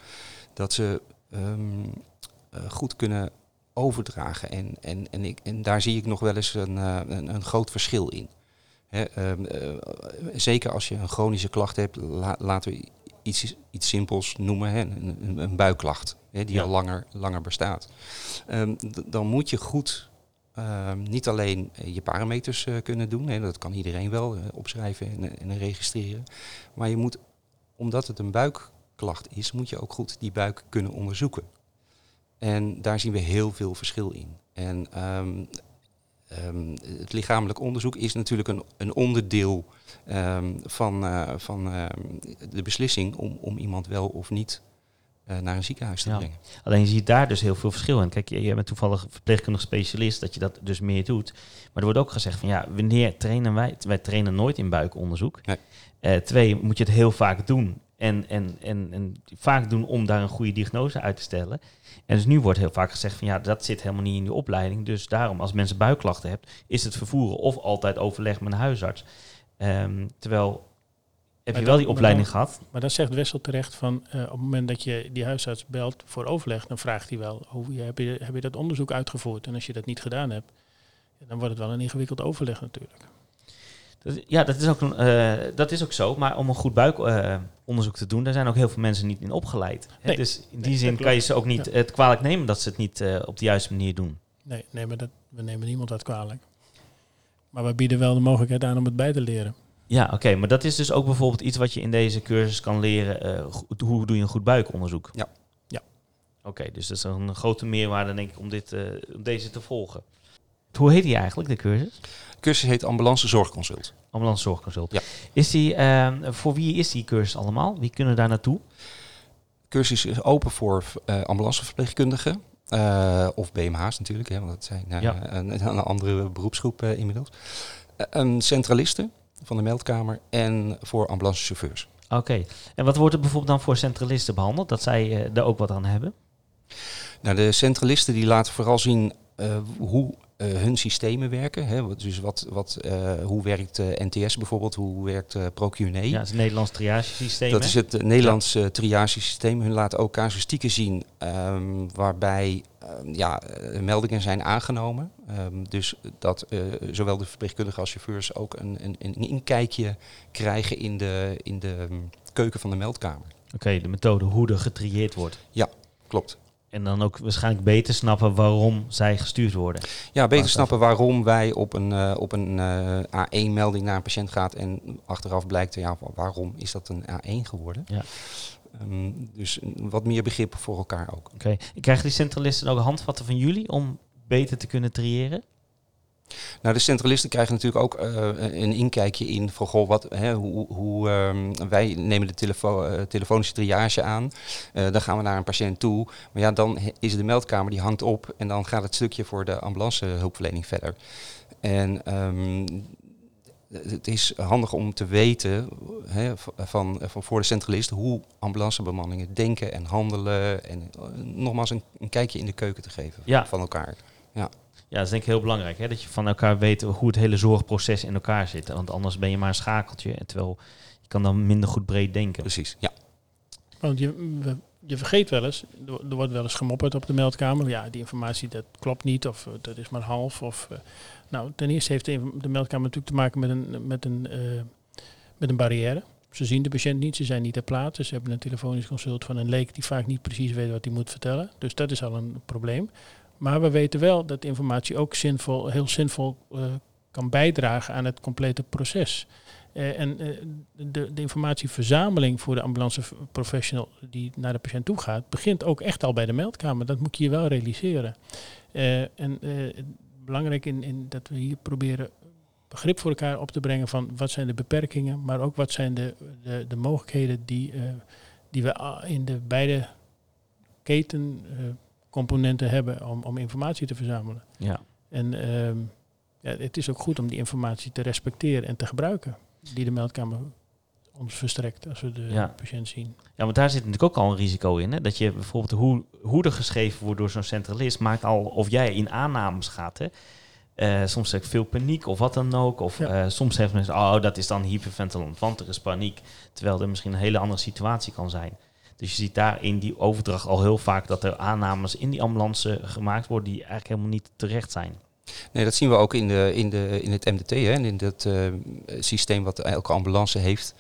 S2: dat ze ehm, eh, goed kunnen overdragen. En, en, en, ik, en daar zie ik nog wel eens een, eh, een, een groot verschil in. Ehm, eh, zeker als je een chronische klacht hebt, la- laten we iets, iets simpels noemen, een, een, buikklacht, die
S1: Ja.
S2: al langer, langer bestaat. Ehm, dan moet je goed ehm, niet alleen eh, je parameters kunnen doen, dat kan iedereen wel opschrijven en, en registreren, maar je moet, omdat het een buikklacht is, moet je ook goed die buik kunnen onderzoeken. En daar zien we heel veel verschil in. En ehm, ehm, het lichamelijk onderzoek is natuurlijk een, een onderdeel ehm, van, eh, van de beslissing om, om iemand wel of niet eh, naar een ziekenhuis te
S1: Ja.
S2: brengen.
S1: Alleen je ziet daar dus heel veel verschil in. Kijk, je, bent toevallig verpleegkundig specialist, dat je dat dus meer doet. Maar er wordt ook gezegd van ja, wanneer trainen wij? Wij trainen nooit in buikonderzoek.
S2: Nee.
S1: Eh, twee, moet je het heel vaak doen. En, en, en, en vaak doen om daar een goede diagnose uit te stellen. En dus nu wordt heel vaak gezegd van ja, dat zit helemaal niet in die opleiding. Dus daarom, als mensen buikklachten hebben, is het vervoeren of altijd overleg met een huisarts. Ehm, terwijl, heb
S3: Maar
S1: je wel die
S3: maar
S1: opleiding
S3: dan-
S1: gehad?
S3: Maar dan zegt Wessel terecht van eh, op het moment dat je die huisarts belt voor overleg, dan vraagt hij wel, hoe, heb, je, heb je dat onderzoek uitgevoerd? En als je dat niet gedaan hebt, dan wordt het wel een ingewikkeld overleg natuurlijk.
S1: Dat- Ja, dat is, ook een, eh, dat is ook zo. Maar om een goed buikonderzoek te doen, daar zijn ook heel veel mensen niet in opgeleid.
S3: Nee.
S1: Dus in die
S3: Nee,
S1: zin kan je ze ook niet
S3: Ja.
S1: het kwalijk nemen dat ze het niet eh, op de juiste manier doen.
S3: Nee, nee maar dat, we nemen niemand dat kwalijk. Maar we bieden wel de mogelijkheid aan om het bij te leren.
S1: Ja, oké. maar dat is dus ook bijvoorbeeld iets wat je in deze cursus kan leren. eh, hoe doe je een goed buikonderzoek?
S2: Ja.
S3: Ja.
S1: Oké, dus dat is een grote meerwaarde denk ik om, dit, eh, om deze te volgen. Hoe heet die eigenlijk, de cursus?
S2: De cursus heet Ambulance Zorgconsult.
S1: Ambulance Zorgconsult.
S2: Ja.
S1: Is die, eh, voor wie is die cursus allemaal? Wie kunnen daar naartoe?
S2: De cursus is open voor eh, ambulanceverpleegkundigen. eh, of BMH's natuurlijk, hè, want dat zijn eh,
S1: Ja.
S2: een, een andere beroepsgroep inmiddels. Een centralisten van de meldkamer en voor ambulancechauffeurs.
S1: Oké. En wat wordt er bijvoorbeeld dan voor centralisten behandeld? Dat zij daar ook wat aan hebben?
S2: Nou, de centralisten die laten vooral zien hoe hun systemen werken. Hè. Dus wat, wat, eh, hoe werkt eh, NTS bijvoorbeeld, hoe werkt eh ProQNE.
S1: Ja, het is een Nederlands triagesysteem.
S2: Dat
S1: hè?
S2: is het eh, Nederlandse triagesysteem. Hun laten ook casuïstieken zien ehm, waarbij ehm, ja, eh, meldingen zijn aangenomen. Ehm, dus dat eh, zowel de verpleegkundigen als chauffeurs ook een, een, een inkijkje krijgen in de, in de ehm, keuken van de meldkamer.
S1: Oké, de methode hoe er getrieerd wordt.
S2: Klopt.
S1: En dan ook waarschijnlijk beter snappen waarom zij gestuurd worden.
S2: Ja, beter snappen waarom wij op een, eh, op een eh, A1-melding naar een patiënt gaat en achteraf blijkt, ja, wa- waarom is dat een A1 geworden?
S1: Ja.
S2: Ehm, dus wat meer begrip voor elkaar ook.
S1: Oké. Krijgen die centralisten ook handvatten van jullie om beter te kunnen triëren?
S2: Nou, de centralisten krijgen natuurlijk ook eh, een inkijkje in van goh, wat, hè, hoe, hoe ehm, wij nemen de telefo eh, telefonische triage aan. Eh, dan gaan we naar een patiënt toe. Maar ja, dan is de meldkamer die hangt op en dan gaat het stukje voor de ambulancehulpverlening verder. En ehm, het is handig om te weten hè, van, van voor de centralist hoe ambulancebemanningen denken en handelen. En nogmaals een, een kijkje in de keuken te geven
S1: Ja.
S2: van elkaar.
S1: Ja, dat is denk ik heel belangrijk. Hè? Dat je van elkaar weet hoe het hele zorgproces in elkaar zit. Want anders ben je maar een schakeltje. En terwijl je kan dan minder goed breed denken.
S2: Precies, ja.
S3: Want je, je vergeet wel eens, er wordt wel eens gemopperd op de meldkamer. Ja, die informatie dat klopt niet of eh, dat is maar half. Of, eh, nou, ten eerste heeft de meldkamer natuurlijk te maken met een, met, een, eh, met een barrière. Ze zien de patiënt niet, ze zijn niet ter plaatse. Ze hebben een telefonisch consult van een leek die vaak niet precies weet wat hij moet vertellen. Dus dat is al een probleem. Maar we weten wel dat informatie ook zinvol, heel zinvol eh, kan bijdragen aan het complete proces. Eh, en eh, de, de informatieverzameling voor de ambulanceprofessional die naar de patiënt toe gaat, begint ook echt al bij de meldkamer. Dat moet je wel realiseren. En belangrijk in, in dat we hier proberen begrip voor elkaar op te brengen van wat zijn de beperkingen, maar ook wat zijn de, de, de mogelijkheden die, die we a- in de beide ketencomponenten hebben om, om informatie te verzamelen.
S1: Ja.
S3: En ehm, ja, het is ook goed om die informatie te respecteren en te gebruiken die de meldkamer ons verstrekt als we de
S1: Ja.
S3: patiënt zien.
S1: ja, want daar zit natuurlijk ook al een risico in. Hè? Dat je bijvoorbeeld hoe, hoe er geschreven wordt door zo'n centralist maakt al of jij in aannames gaat. Hè? Eh, soms heb ik veel paniek of wat dan ook. Of
S3: Ja.
S1: eh, soms hebben mensen, oh dat is dan hyperventilant, want er is paniek. Terwijl er misschien een hele andere situatie kan zijn. Dus je ziet daar in die overdracht al heel vaak dat er aannames in die ambulance gemaakt worden die eigenlijk helemaal niet terecht zijn.
S2: Nee, dat zien we ook in, de, in, de, in het MDT, en in dat eh, systeem wat elke ambulance heeft.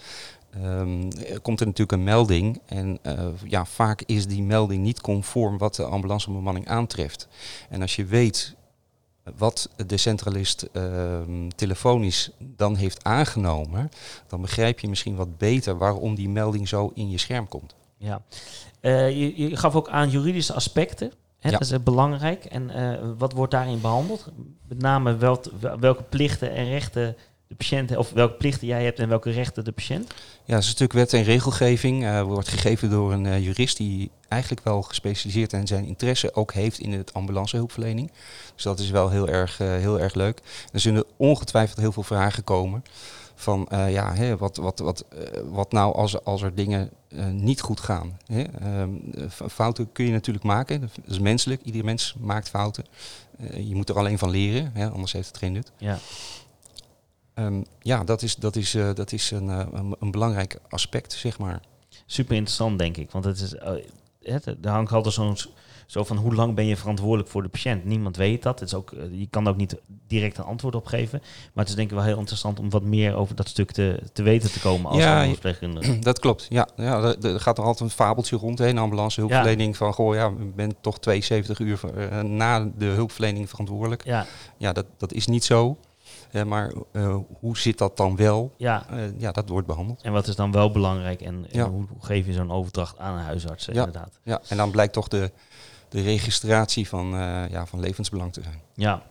S2: Ehm, komt er natuurlijk een melding en eh, ja, vaak is die melding niet conform wat de ambulancebemanning aantreft. En als je weet wat de centralist ehm, telefonisch dan heeft aangenomen, dan begrijp je misschien wat beter waarom die melding zo in je scherm komt.
S1: Ja. Eh, je, je gaf ook aan juridische aspecten. Hè,
S2: Ja.
S1: Dat is eh, belangrijk. En eh, wat wordt daarin behandeld? Met name wel, welke plichten en rechten de patiënt, of welke plichten jij hebt en welke rechten de patiënt.
S2: Ja, dat is natuurlijk wet en regelgeving. eh, wordt gegeven door een jurist die eigenlijk wel gespecialiseerd en zijn interesse ook heeft in het ambulancehulpverlening. Dus dat is wel heel erg, heel erg leuk. Er zullen ongetwijfeld heel veel vragen komen. Van eh, ja, hè, wat, wat, wat, eh, wat nou als, als er dingen eh, niet goed gaan? Hè? Ehm, fouten kun je natuurlijk maken. Dat is menselijk. Ieder mens maakt fouten. Je moet er alleen van leren, hè? anders heeft het geen nut.
S1: Ja.
S2: Ehm, ja, dat is, dat is, dat is een, een, een belangrijk aspect, zeg maar.
S1: Super interessant, denk ik. Want het is, het, er hangt altijd zo'n zo van hoe lang ben je verantwoordelijk voor de patiënt. Niemand weet dat. Het is ook, eh, je kan ook niet direct een antwoord op geven. Maar het is denk ik wel heel interessant om wat meer over dat stuk te, te weten te komen als
S2: Ja,
S1: verpleegkundige.
S2: Dat klopt, ja. ja er, gaat er altijd een fabeltje rond, hè, in ambulancehulpverlening. Van, goh, ja, je bent toch 72 uur eh, na de hulpverlening verantwoordelijk.
S1: Ja,
S2: Ja, dat, dat is niet zo. Eh, maar hoe zit dat dan wel?
S1: Ja,
S2: ja, dat wordt behandeld.
S1: en wat is dan wel belangrijk en, en
S2: Ja.
S1: hoe, hoe geef je zo'n overdracht aan een huisarts,
S2: Ja.
S1: inderdaad.
S2: Ja, en dan blijkt toch de, de registratie van, eh, ja, van levensbelang te zijn.
S1: Ja.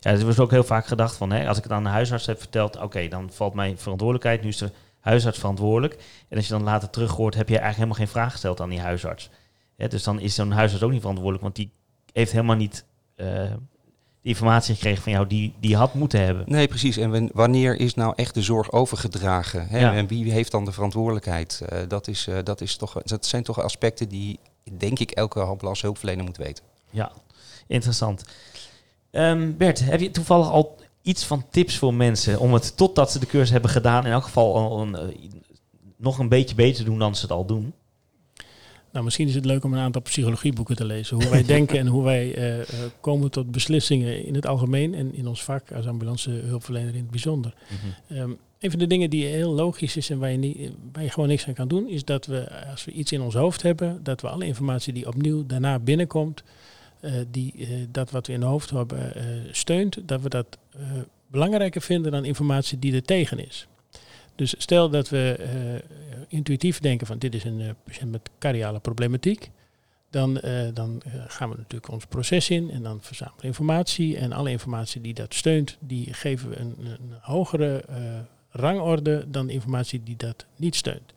S1: Ja, er wordt ook heel vaak gedacht van, hè, als ik het aan de huisarts heb verteld, oké, dan valt mijn verantwoordelijkheid, nu is de huisarts verantwoordelijk. En als je dan later terug hoort, heb je eigenlijk helemaal geen vraag gesteld aan die huisarts. Hè, dus dan is zo'n huisarts ook niet verantwoordelijk, want die heeft helemaal niet eh, de informatie gekregen van jou die die had moeten hebben.
S2: Nee, precies. En wanneer is nou echt de zorg overgedragen? Hè?
S1: Ja.
S2: En wie heeft dan de verantwoordelijkheid? Eh, dat, is, dat, is toch, dat zijn toch aspecten die, denk ik, elke ambulance hulpverlener moet weten.
S1: Ja, interessant. Ehm, Bert, heb je toevallig al iets van tips voor mensen om het totdat ze de cursus hebben gedaan, in elk geval al een, eh, nog een beetje beter doen dan ze het al doen?
S3: Nou, misschien is het leuk om een aantal psychologieboeken te lezen. Hoe wij denken en hoe wij eh, eh, komen tot beslissingen in het algemeen en in ons vak als ambulance hulpverlener in het bijzonder. Ehm, een van de dingen die heel logisch is en waar je, niet, gewoon niks aan kan doen, is dat we, als we iets in ons hoofd hebben, dat we alle informatie die opnieuw daarna binnenkomt, eh, die eh, dat wat we in het hoofd hebben eh, steunt, dat we dat belangrijker vinden dan informatie die er tegen is. Dus stel dat we intuïtief denken van dit is een patiënt met cardiale problematiek, dan, dan gaan we natuurlijk ons proces in en dan verzamelen informatie. En alle informatie die dat steunt, die geven we een, een hogere rangorde dan informatie die dat niet steunt.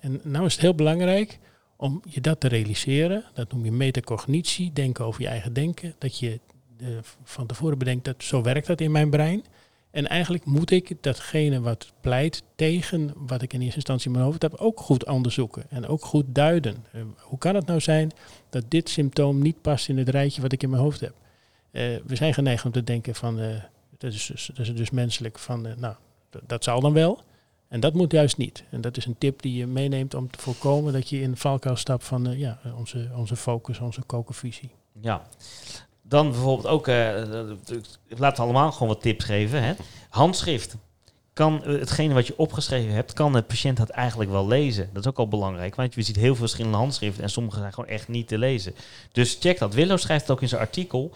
S3: En nou is het heel belangrijk om je dat te realiseren. Dat noem je metacognitie, denken over je eigen denken. Dat je eh, van tevoren bedenkt dat zo werkt dat in mijn brein. En eigenlijk moet ik datgene wat pleit tegen wat ik in eerste instantie in mijn hoofd heb ook goed onderzoeken en ook goed duiden. Eh, hoe kan het nou zijn dat dit symptoom niet past in het rijtje wat ik in mijn hoofd heb? Eh, we zijn geneigd om te denken van, dat, is dus, dat is dus menselijk, van nou, dat zal dan wel. En dat moet juist niet. En dat is een tip die je meeneemt om te voorkomen dat je in de valkuil stapt van eh, ja, onze, onze focus, onze kokervisie.
S1: Ja. Dan bijvoorbeeld ook, eh, laten we allemaal gewoon wat tips geven. Hè? Handschrift. Kan eh, hetgene wat je opgeschreven hebt, kan de patiënt dat eigenlijk wel lezen? Dat is ook al belangrijk, want je ziet heel veel verschillende handschriften en sommige zijn gewoon echt niet te lezen. Dus check dat. Willow schrijft ook in zijn artikel,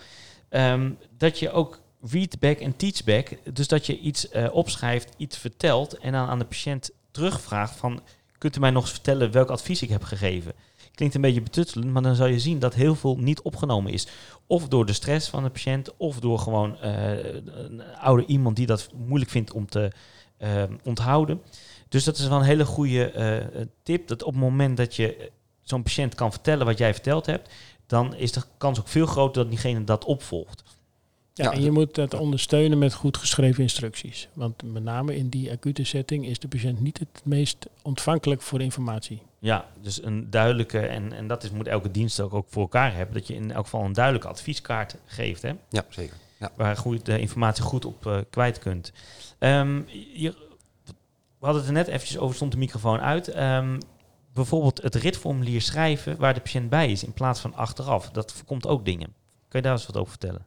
S1: ehm, dat je ook read back en teach back, dus dat je iets eh, opschrijft, iets vertelt en dan aan de patiënt terugvraagt van, kunt u mij nog eens vertellen welk advies ik heb gegeven? Klinkt een beetje betuttelend, maar dan zal je zien dat heel veel niet opgenomen is. Of door de stress van de patiënt, of door gewoon eh, een oude iemand die dat moeilijk vindt om te eh, onthouden. Dus dat is wel een hele goede tip. Dat op het moment dat je zo'n patiënt kan vertellen wat jij verteld hebt, dan is de kans ook veel groter dat diegene dat opvolgt.
S3: Ja,
S2: Ja,
S3: en je moet dat ondersteunen met goed geschreven instructies. Want met name in die acute setting is de patiënt niet het meest ontvankelijk voor informatie.
S1: Ja, dus een duidelijke, en, en dat is, moet elke dienst ook, ook voor elkaar hebben, dat je in elk geval een duidelijke advieskaart geeft. Hè?
S2: Ja, zeker. Ja.
S1: waar goed, de informatie goed op eh, kwijt kunt. Ehm, hier, we hadden het er net eventjes over, stond de microfoon uit. Ehm, bijvoorbeeld het ritformulier schrijven waar de patiënt bij is in plaats van achteraf. Dat voorkomt ook dingen. Kun je daar eens wat over vertellen?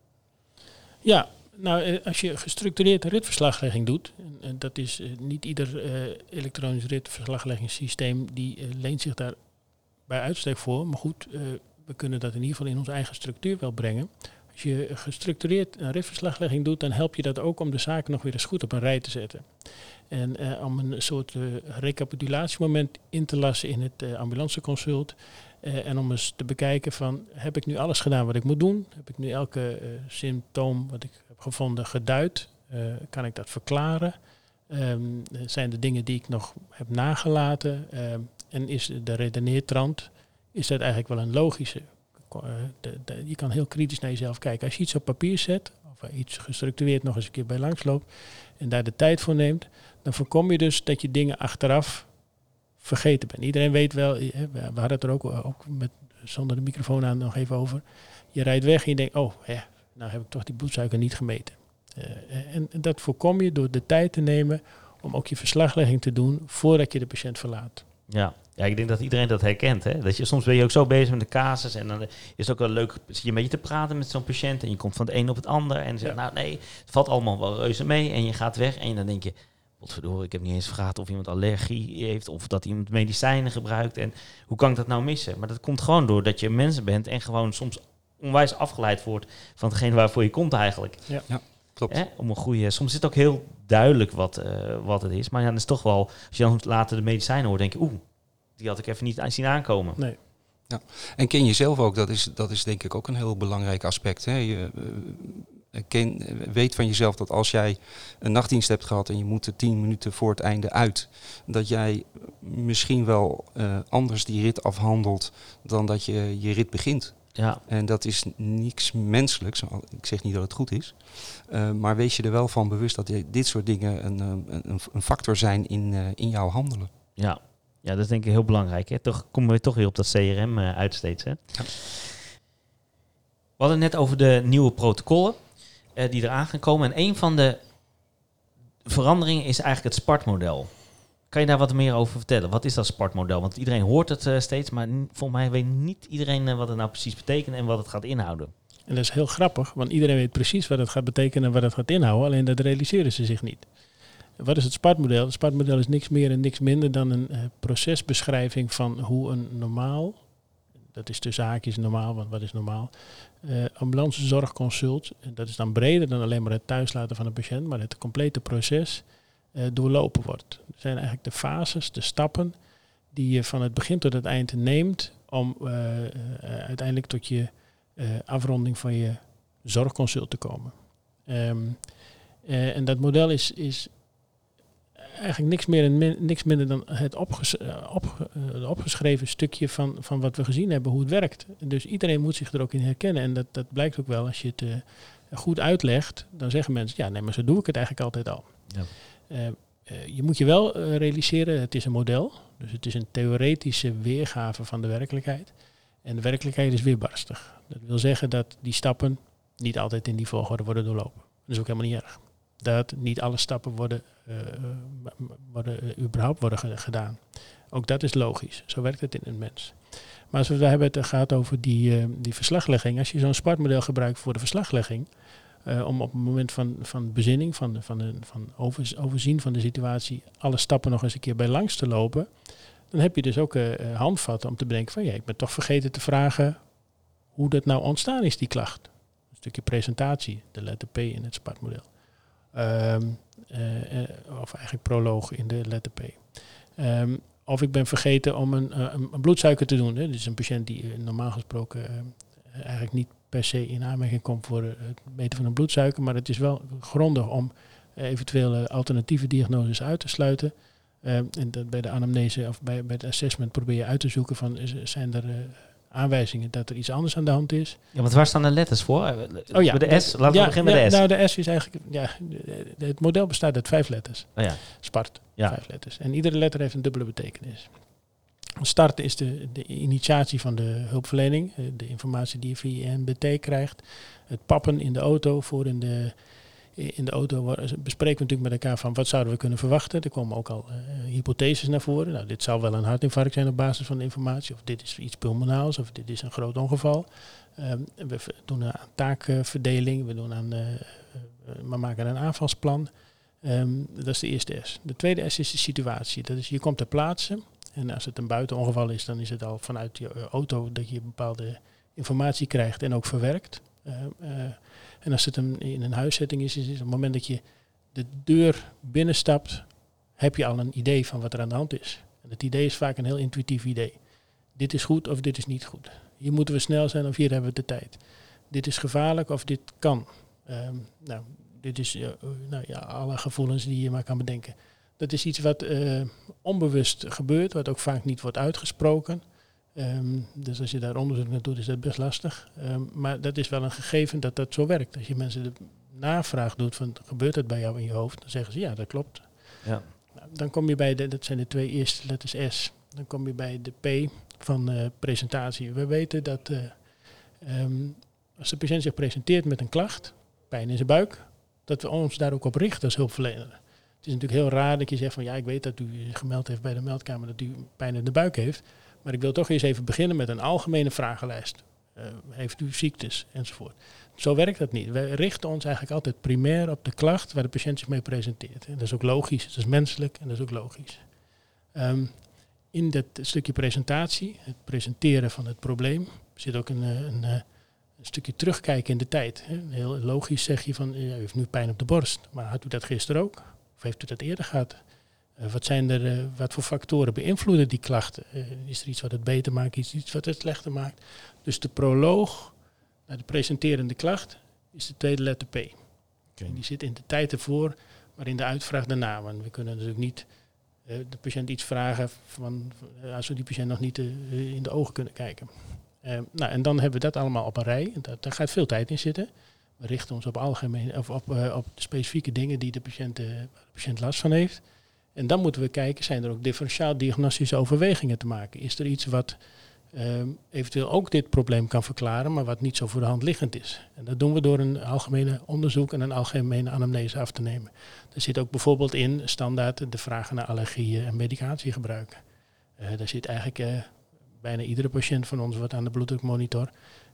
S3: Ja, nou, eh, als je gestructureerd ritverslaglegging doet, en, dat is eh, niet ieder eh, elektronisch ritverslagleggingssysteem die leent zich daar bij uitstek voor. Maar goed, we kunnen dat in ieder geval in onze eigen structuur wel brengen. Als je gestructureerd een ritverslaglegging doet, dan help je dat ook om de zaken nog weer eens goed op een rij te zetten. En om een soort recapitulatiemoment in te lassen in het eh, Eh, en om eens te bekijken van, heb ik nu alles gedaan wat ik moet doen? Heb ik nu elke eh, symptoom wat ik heb gevonden geduid? Eh, kan ik dat verklaren? Ehm, zijn er dingen die ik nog heb nagelaten? Ehm, en is de redeneertrand, is dat eigenlijk wel een logische? Je kan heel kritisch naar jezelf kijken. Als je iets op papier zet, of iets gestructureerd nog eens een keer bij langsloopt, en daar de tijd voor neemt, dan voorkom je dus dat je dingen achteraf vergeten bent. Iedereen weet wel, eh, we hadden het er ook, ook met, zonder de microfoon aan nog even over. Je rijdt weg en je denkt, oh, nou heb ik toch die bloedsuiker niet gemeten. Eh, en, dat voorkom je door de tijd te nemen om ook je verslaglegging te doen voordat je de patiënt verlaat.
S1: Ja. ja, ik denk dat iedereen dat herkent. Hè? Dat je, soms ben je ook zo bezig met de casus en dan is het ook wel leuk zit je een beetje te praten met zo'n patiënt en je komt van het een op het ander en zegt,
S3: Ja.
S1: nou nee, het valt allemaal wel reuze mee en je gaat weg en dan denk je, Godverdorie, ik heb niet eens gevraagd of iemand allergie heeft of dat iemand medicijnen gebruikt. En hoe kan ik dat nou missen? Maar dat komt gewoon doordat je mensen bent en gewoon soms onwijs afgeleid wordt van hetgeen waarvoor je komt eigenlijk.
S3: Ja.
S2: Ja. Klopt.
S1: Hè? Om een goede, soms is het ook heel duidelijk wat, eh, wat het is. Maar ja, dan is toch wel, als je dan later de medicijnen hoort, denk je, oeh, die had ik even niet zien aankomen.
S3: Nee.
S2: En ken jezelf ook, dat is, dat is denk ik ook een heel belangrijk aspect. Hè? Je, eh, ken, weet van jezelf dat als jij een nachtdienst hebt gehad en je moet er tien minuten voor het einde uit, dat jij misschien wel eh, anders die rit afhandelt dan dat je je rit begint.
S1: Ja,
S2: En dat is niks menselijks. Ik zeg niet dat het goed is. Eh, maar wees je er wel van bewust dat dit soort dingen een, eh, een, een factor zijn in, in jouw handelen.
S1: ja. ja, dat is denk ik heel belangrijk. Hè? Toch komen we toch weer op dat CRM eh, uit steeds. Hè?
S2: Ja.
S1: We hadden net over de nieuwe protocollen eh, die eraan gaan komen. En een van de veranderingen is eigenlijk het Spartmodel. Kan je daar wat meer over vertellen? Wat is dat Spartmodel? Want iedereen hoort het eh, steeds, maar volgens mij weet niet iedereen eh, wat het nou precies betekent en wat het gaat inhouden.
S3: En dat is heel grappig, want iedereen weet precies wat het gaat betekenen en wat het gaat inhouden, alleen dat realiseren ze zich niet. Wat is het Spartmodel? Het Spartmodel is niks meer en niks minder dan een procesbeschrijving van hoe een normaal, dat is tussen haakjes normaal, want wat is normaal, eh ambulancezorgconsult, en dat is dan breder dan alleen maar het thuislaten van een patiënt, maar het complete proces eh, doorlopen wordt. Er zijn eigenlijk de fases, de stappen die je van het begin tot het eind neemt om eh, uiteindelijk tot je afronding van je zorgconsult te komen. Ehm, eh, en dat model is, is eigenlijk niks meer en min- niks minder dan het opges- eh, op, eh, opgeschreven stukje van, van wat we gezien hebben, hoe het werkt. Dus iedereen moet zich er ook in herkennen. En dat, dat blijkt ook wel als je het eh, goed uitlegt. Dan zeggen mensen, ja, nee, maar zo doe ik het eigenlijk altijd al.
S1: Ja.
S3: Je moet je wel realiseren, het is een model. Dus het is een theoretische weergave van de werkelijkheid. En de werkelijkheid is weerbarstig. Dat wil zeggen dat die stappen niet altijd in die volgorde worden doorlopen. Dat is ook helemaal niet erg. Dat niet alle stappen worden, eh, worden eh, überhaupt worden ge- gedaan. Ook dat is logisch. Zo werkt het in een mens. Maar als we hebben het gaat over die, eh, die verslaglegging. Als je zo'n spartmodel gebruikt voor de verslaglegging. om op het moment van, van bezinning, van, van, de, van over, overzien van de situatie, alle stappen nog eens een keer bij langs te lopen. Dan heb je dus ook handvatten om te bedenken van ja, ik ben toch vergeten te vragen hoe dat nou ontstaan is, die klacht. Een stukje presentatie, de letter P in het spartmodel. Ehm, eh, eh, of eigenlijk proloog in de letter P. Ehm, of ik ben vergeten om een, eh, een, een bloedsuiker te doen. Hè. Dus een patiënt die normaal gesproken eh, eigenlijk niet per se in aanmerking komt voor het meten van een bloedsuiker. Maar het is wel grondig om eventuele alternatieve diagnoses uit te sluiten. Ehm, en dat bij de anamnese of bij, bij het assessment probeer je uit te zoeken van zijn er aanwijzingen dat er iets anders aan de hand is.
S1: Ja, want waar staan de letters voor? Eh,
S3: Oh ja,
S1: de S, laten we
S3: ja,
S1: beginnen met de S.
S3: Nou, de S is eigenlijk, ja, het model bestaat uit vijf letters.
S1: Oh ja.
S3: Spart,
S1: Ja.
S3: vijf letters. En iedere letter heeft een dubbele betekenis. Start is de, de initiatie van de hulpverlening, eh, de informatie die je via NBT krijgt. Het pappen in de auto, voor in de, in de auto bespreken we natuurlijk met elkaar van wat zouden we kunnen verwachten. Er komen ook al eh, hypotheses naar voren. Nou, dit zou wel een hartinfarct zijn op basis van de informatie, of dit is iets pulmonaals, of dit is een groot ongeval. Ehm, we doen aan taakverdeling, we, doen aan, eh, eh, we maken een aanvalsplan. Ehm, dat is de eerste S. De tweede S is de situatie. Dat is, je komt ter plaatse. En als het een buitenongeval is, dan is het al vanuit je auto dat je bepaalde informatie krijgt en ook verwerkt. Ehm, eh, en als het een, in een huiszetting is, is op het moment dat je de deur binnenstapt, heb je al een idee van wat er aan de hand is. En het idee is vaak een heel intuïtief idee. Dit is goed of dit is niet goed. Hier moeten we snel zijn of hier hebben we de tijd. Dit is gevaarlijk of dit kan. Ehm, nou, dit is eh, nou ja, alle gevoelens die je maar kan bedenken. Dat is iets wat eh, onbewust gebeurt, wat ook vaak niet wordt uitgesproken. Ehm, dus als je daar onderzoek naar doet, is dat best lastig. Ehm, maar dat is wel een gegeven dat dat zo werkt. Als je mensen de navraag doet van gebeurt het bij jou in je hoofd, dan zeggen ze ja, dat klopt.
S1: Ja.
S3: Nou, dan kom je bij de, dat zijn de twee eerste letters S. Dan kom je bij de P van eh, presentatie. We weten dat eh, ehm, als de patiënt zich presenteert met een klacht, pijn in zijn buik, dat we ons daar ook op richten als hulpverlener. Het is natuurlijk heel raar dat je zegt van ja, ik weet dat u gemeld heeft bij de meldkamer dat u pijn in de buik heeft. Maar ik wil toch eens even beginnen met een algemene vragenlijst. Eh, heeft u ziektes enzovoort. Zo werkt dat niet. Wij richten ons eigenlijk altijd primair op de klacht waar de patiënt zich mee presenteert. En dat is ook logisch, dat is menselijk en dat is ook logisch. Ehm, in dat stukje presentatie, het presenteren van het probleem, zit ook een, eh, een, eh, een stukje terugkijken in de tijd. Heel logisch zeg je van, u heeft nu pijn op de borst. Maar had u dat gisteren ook? Of heeft u dat eerder gehad? Eh, wat, zijn er, eh, wat voor factoren beïnvloeden die klachten? Eh, is er iets wat het beter maakt, is er iets wat het slechter maakt? Dus de proloog naar de presenterende klacht is de tweede letter P. En die zit in de tijd ervoor, maar in de uitvraag daarna. Want we kunnen natuurlijk niet de patiënt iets vragen van, als we die patiënt nog niet in de ogen kunnen kijken. Nou, en dan hebben we dat allemaal op een rij. En dat, daar gaat veel tijd in zitten. We richten ons op, algemeen, of op, op specifieke dingen die de patiënt, de patiënt last van heeft. En dan moeten we kijken, zijn er ook differentiaal diagnostische overwegingen te maken? Is er iets wat ehm, eventueel ook dit probleem kan verklaren, maar wat niet zo voor de hand liggend is? En dat doen we door een algemene onderzoek en een algemene anamnese af te nemen. Er zit ook bijvoorbeeld in standaard de vragen naar allergieën en medicatiegebruik. Eh daar zit eigenlijk eh, bijna iedere patiënt van ons wordt aan de bloeddrukmonitor,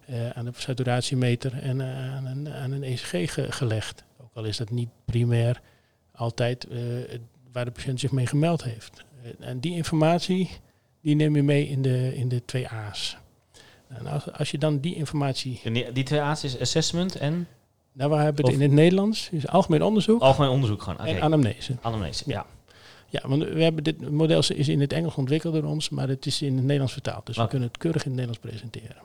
S3: eh, aan de saturatiemeter en aan, een, een ECG ge- gelegd. Ook al is dat niet primair altijd waar de patiënt zich mee gemeld heeft. En die informatie die neem je mee in de, in de twee A's. En als, als je dan die informatie...
S1: Die, die twee A's is assessment en
S3: Nou, we hebben het in het Nederlands, is algemeen onderzoek
S1: algemeen onderzoek gewoon. Oké,
S3: en anamnese.
S1: anamnese. Ja.
S3: Ja, want we hebben dit model is in het Engels ontwikkeld door ons, maar het is in het Nederlands vertaald. Dus we kunnen het keurig in het Nederlands presenteren.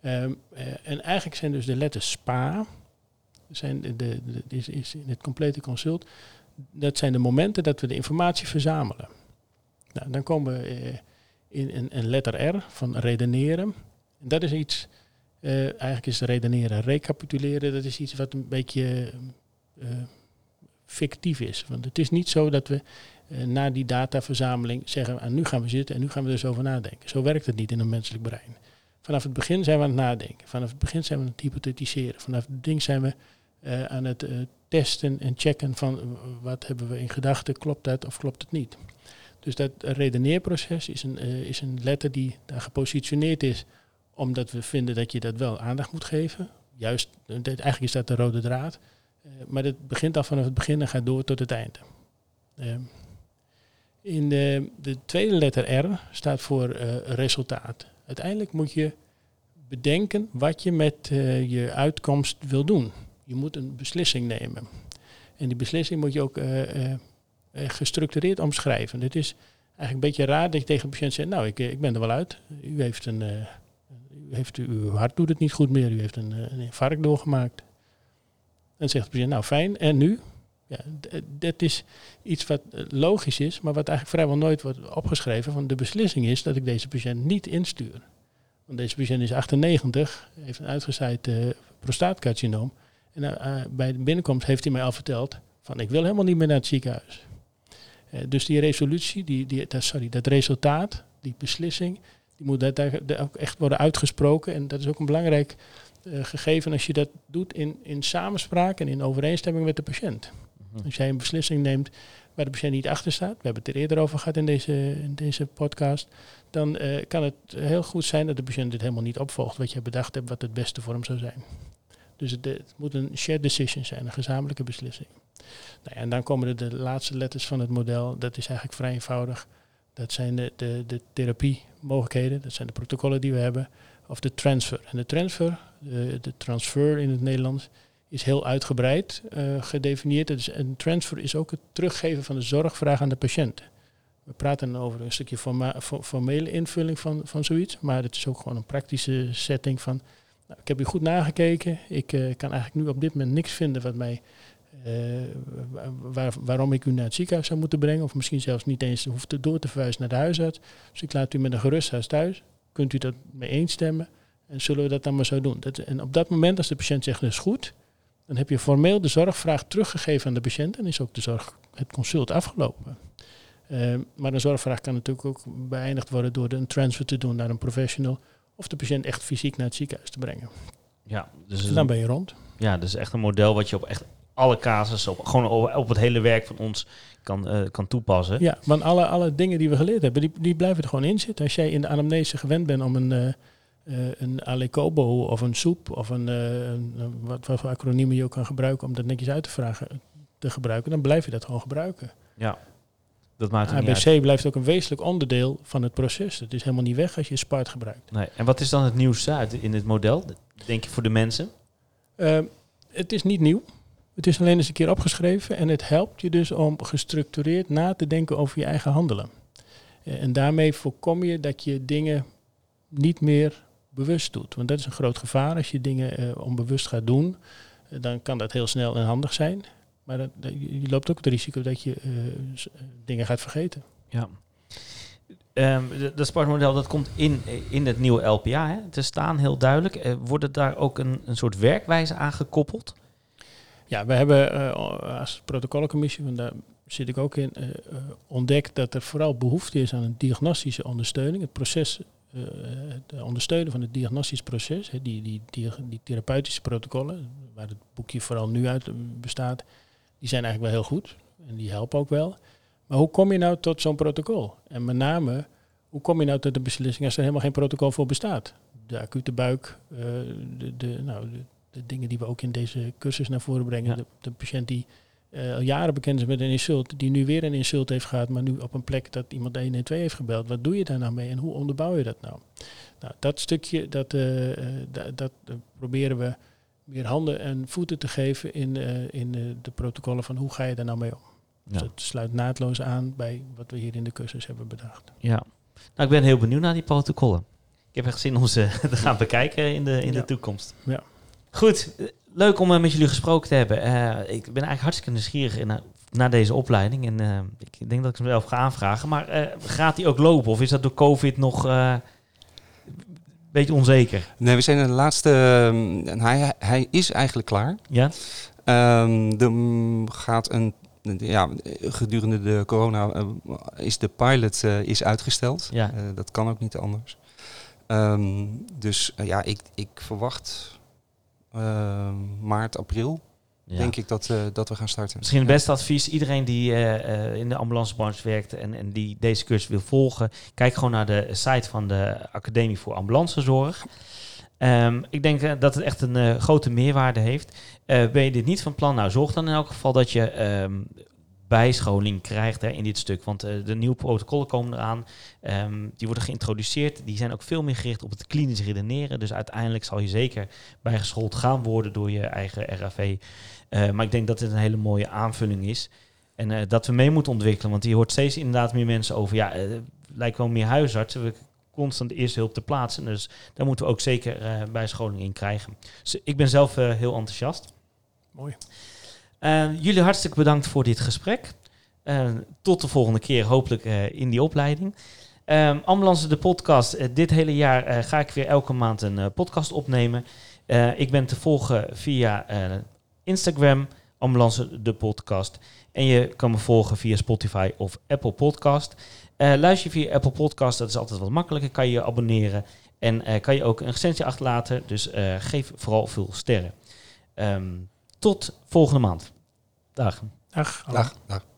S3: Ehm, eh, en eigenlijk zijn dus de letters SPA, zijn de, de, de- is, is in het complete consult, dat zijn de momenten dat we de informatie verzamelen. Nou, dan komen we eh, in een, letter R van redeneren. En dat is iets, eh, eigenlijk is redeneren recapituleren, dat is iets wat een beetje eh, fictief is. Want het is niet zo dat we na die dataverzameling zeggen, ah, nu gaan we zitten en nu gaan we eens over nadenken. Zo werkt het niet in een menselijk brein. Vanaf het begin zijn we aan het nadenken. Vanaf het begin zijn we aan het hypothetiseren. Vanaf het ding zijn we eh, aan het eh, testen en checken van eh, wat hebben we in gedachten, klopt dat of klopt het niet. Dus dat redeneerproces is een, is een letter die daar gepositioneerd is omdat we vinden dat je dat wel aandacht moet geven. Juist, eigenlijk is dat de rode draad. Maar het begint al vanaf het begin en gaat door tot het einde. Ehm, in de, de tweede letter R staat voor resultaat. Uiteindelijk moet je bedenken wat je met je uitkomst wil doen. Je moet een beslissing nemen. En die beslissing moet je ook eh, eh, eh, gestructureerd omschrijven. Het is eigenlijk een beetje raar dat je tegen een patiënt zegt, nou, ik, ik ben er wel uit. U heeft een... eh, u heeft, uw hart doet het niet goed meer. U heeft een, een infarct doorgemaakt. Dan zegt de patiënt, nou fijn, en nu? Ja, dat is iets wat logisch is, maar wat eigenlijk vrijwel nooit wordt opgeschreven. Van de beslissing is dat ik deze patiënt niet instuur. Want deze patiënt is 98, heeft een uitgezaaid eh, prostaatcarcinoom. En eh, eh, bij de binnenkomst heeft hij mij al verteld van ik wil helemaal niet meer naar het ziekenhuis. Eh, dus die resolutie, die, die, dat, sorry, dat resultaat, die beslissing, die moet dat, ook echt worden uitgesproken. En dat is ook een belangrijk gegeven als je dat doet in, in samenspraak en in overeenstemming met de patiënt. Als jij een beslissing neemt waar de patiënt niet achter staat, we hebben het er eerder over gehad in deze, in deze podcast, dan kan het heel goed zijn dat de patiënt dit helemaal niet opvolgt wat je bedacht hebt wat het beste voor hem zou zijn. Dus het, moet een shared decision zijn, een gezamenlijke beslissing. Nou ja, en dan komen er de laatste letters van het model, dat is eigenlijk vrij eenvoudig. Dat zijn de, de, de therapiemogelijkheden, dat zijn de protocollen die we hebben, of de transfer. En de transfer, de, de transfer in het Nederlands, is heel uitgebreid eh, gedefinieerd. Dus een transfer is ook het teruggeven van de zorgvraag aan de patiënt. We praten over een stukje formele invulling van, van zoiets, maar het is ook gewoon een praktische setting van, nou, ik heb u goed nagekeken, ik eh, kan eigenlijk nu op dit moment niks vinden wat mij, eh, wa- waar, waarom ik u naar het ziekenhuis zou moeten brengen, of misschien zelfs niet eens hoeft door te verwijzen naar de huisarts. Dus ik laat u met een gerust huis thuis. Kunt u dat mee eens stemmen? En zullen we dat dan maar zo doen? Dat, en op dat moment, als de patiënt zegt, dat is goed, dan heb je formeel de zorgvraag teruggegeven aan de patiënt en is ook de zorg, het consult afgelopen. Eh, maar een zorgvraag kan natuurlijk ook beëindigd worden door een transfer te doen naar een professional of de patiënt echt fysiek naar het ziekenhuis te brengen.
S1: Ja, dus,
S3: En dan ben je rond.
S1: ja, dus echt een model wat je op echt alle casussen, op, gewoon op, op het hele werk van ons kan, eh, kan toepassen.
S3: Ja, want alle, alle dingen die we geleerd hebben, die, die blijven er gewoon in zitten. Als jij in de anamnese gewend bent om een, eh een alecobo of een soep of een- wat, wat voor acroniemen je ook kan gebruiken om dat netjes uit te vragen te gebruiken, dan blijf je dat gewoon gebruiken.
S1: Ja. Dat maakt het niet uit.
S3: ABC blijft ook een wezenlijk onderdeel van het proces. Het is helemaal niet weg als je Spart gebruikt.
S1: Nee. En wat is dan het nieuwste uit in het model? Denk je voor de mensen?
S3: Uh, het is niet nieuw. Het is alleen eens een keer opgeschreven en het helpt je dus om gestructureerd na te denken over je eigen handelen. Uh, en daarmee voorkom je dat je dingen niet meer bewust doet. Want dat is een groot gevaar. Als je dingen uh, onbewust gaat doen, uh, dan kan dat heel snel en handig zijn. Maar dat, je loopt ook het risico dat je dingen gaat vergeten.
S1: Ja. Um, dat sportmodel dat komt in, in het nieuwe LPA hè, te staan, heel duidelijk. Uh, wordt daar ook een, een soort werkwijze aan gekoppeld?
S3: Ja, we hebben uh, als protocollencommissie, want daar zit ik ook in, uh, ontdekt dat er vooral behoefte is aan een diagnostische ondersteuning. Het proces, het ondersteunen van het diagnostisch proces, hè, die, die, die, die therapeutische protocollen, waar het boekje vooral nu uit bestaat, die zijn eigenlijk wel heel goed en die helpen ook wel. Maar hoe kom je nou tot zo'n protocol? En met name, hoe kom je nou tot de beslissing als er helemaal geen protocol voor bestaat? De acute buik, uh, de, de, nou, de, de, dingen die we ook in deze cursus naar voren brengen. Ja. De, de, patiënt die uh, al jaren bekend is met een insult, die nu weer een insult heeft gehad, maar nu op een plek dat iemand 112 heeft gebeld. Wat doe je daar nou mee en hoe onderbouw je dat nou? Nou, dat stukje, dat, uh, dat, dat proberen we meer handen en voeten te geven in, in de protocollen van hoe ga je daar nou mee om? Dus
S1: Ja.
S3: het sluit naadloos aan bij wat we hier in de cursus hebben bedacht.
S1: Ja. Nou, ik ben heel benieuwd naar die protocollen. Ik heb echt zin om ze te gaan bekijken in de, in
S3: Ja.
S1: de toekomst.
S3: Ja.
S1: Goed, eh, leuk om eh, met jullie gesproken te hebben. Eh, ik ben eigenlijk hartstikke nieuwsgierig in, eh, naar deze opleiding. En eh, ik denk dat ik hem zelf ga aanvragen. Maar eh, gaat die ook lopen? Of is dat door COVID nog eh, beetje onzeker?
S2: Nee, we zijn in de laatste... ehm, en hij, hij is eigenlijk klaar.
S1: Ja?
S2: Er mm, gaat een... Ja, gedurende de corona eh, is de pilot eh, is uitgesteld.
S1: Ja.
S2: Eh, dat kan ook niet anders. Ehm, dus ja, ik, ik verwacht maart, april,
S1: Ja.
S2: denk ik dat, eh, dat we gaan starten.
S1: Misschien het beste advies, iedereen die eh, eh, in de ambulancebranche werkt en, en die deze cursus wil volgen, kijk gewoon naar de site van de Academie voor Ambulancezorg. Ehm, ik denk dat het echt een grote meerwaarde heeft. Ben je dit niet van plan? Nou, zorg dan in elk geval dat je ehm, bijscholing krijgt hè, in dit stuk. Want eh, de nieuwe protocollen komen eraan. Ehm, die worden geïntroduceerd. Die zijn ook veel meer gericht op het klinisch redeneren. Dus uiteindelijk zal je zeker bijgeschoold gaan worden door je eigen RAV. Eh, maar ik denk dat dit een hele mooie aanvulling is. En eh, dat we mee moeten ontwikkelen. Want je hoort steeds inderdaad meer mensen over. Ja, lijkt wel meer huisartsen. We constant eerste hulp te plaatsen. Dus daar moeten we ook zeker bijscholing in krijgen. Dus ik ben zelf heel enthousiast.
S3: Mooi.
S1: Eh, jullie hartstikke bedankt voor dit gesprek. Eh, tot de volgende keer, hopelijk eh, in die opleiding. Ehm, Ambulance de podcast. Eh, dit hele jaar eh, ga ik weer elke maand een podcast opnemen. Ik ben te volgen via Instagram, Ambulance de podcast. En je kan me volgen via Spotify of Apple Podcast. Luister je via Apple Podcast, dat is altijd wat makkelijker. Kan je je abonneren en kan je ook een recensie achterlaten. Dus geef vooral veel sterren. Ehm, tot volgende maand. Dag.
S3: Dag.
S2: Dag, dag.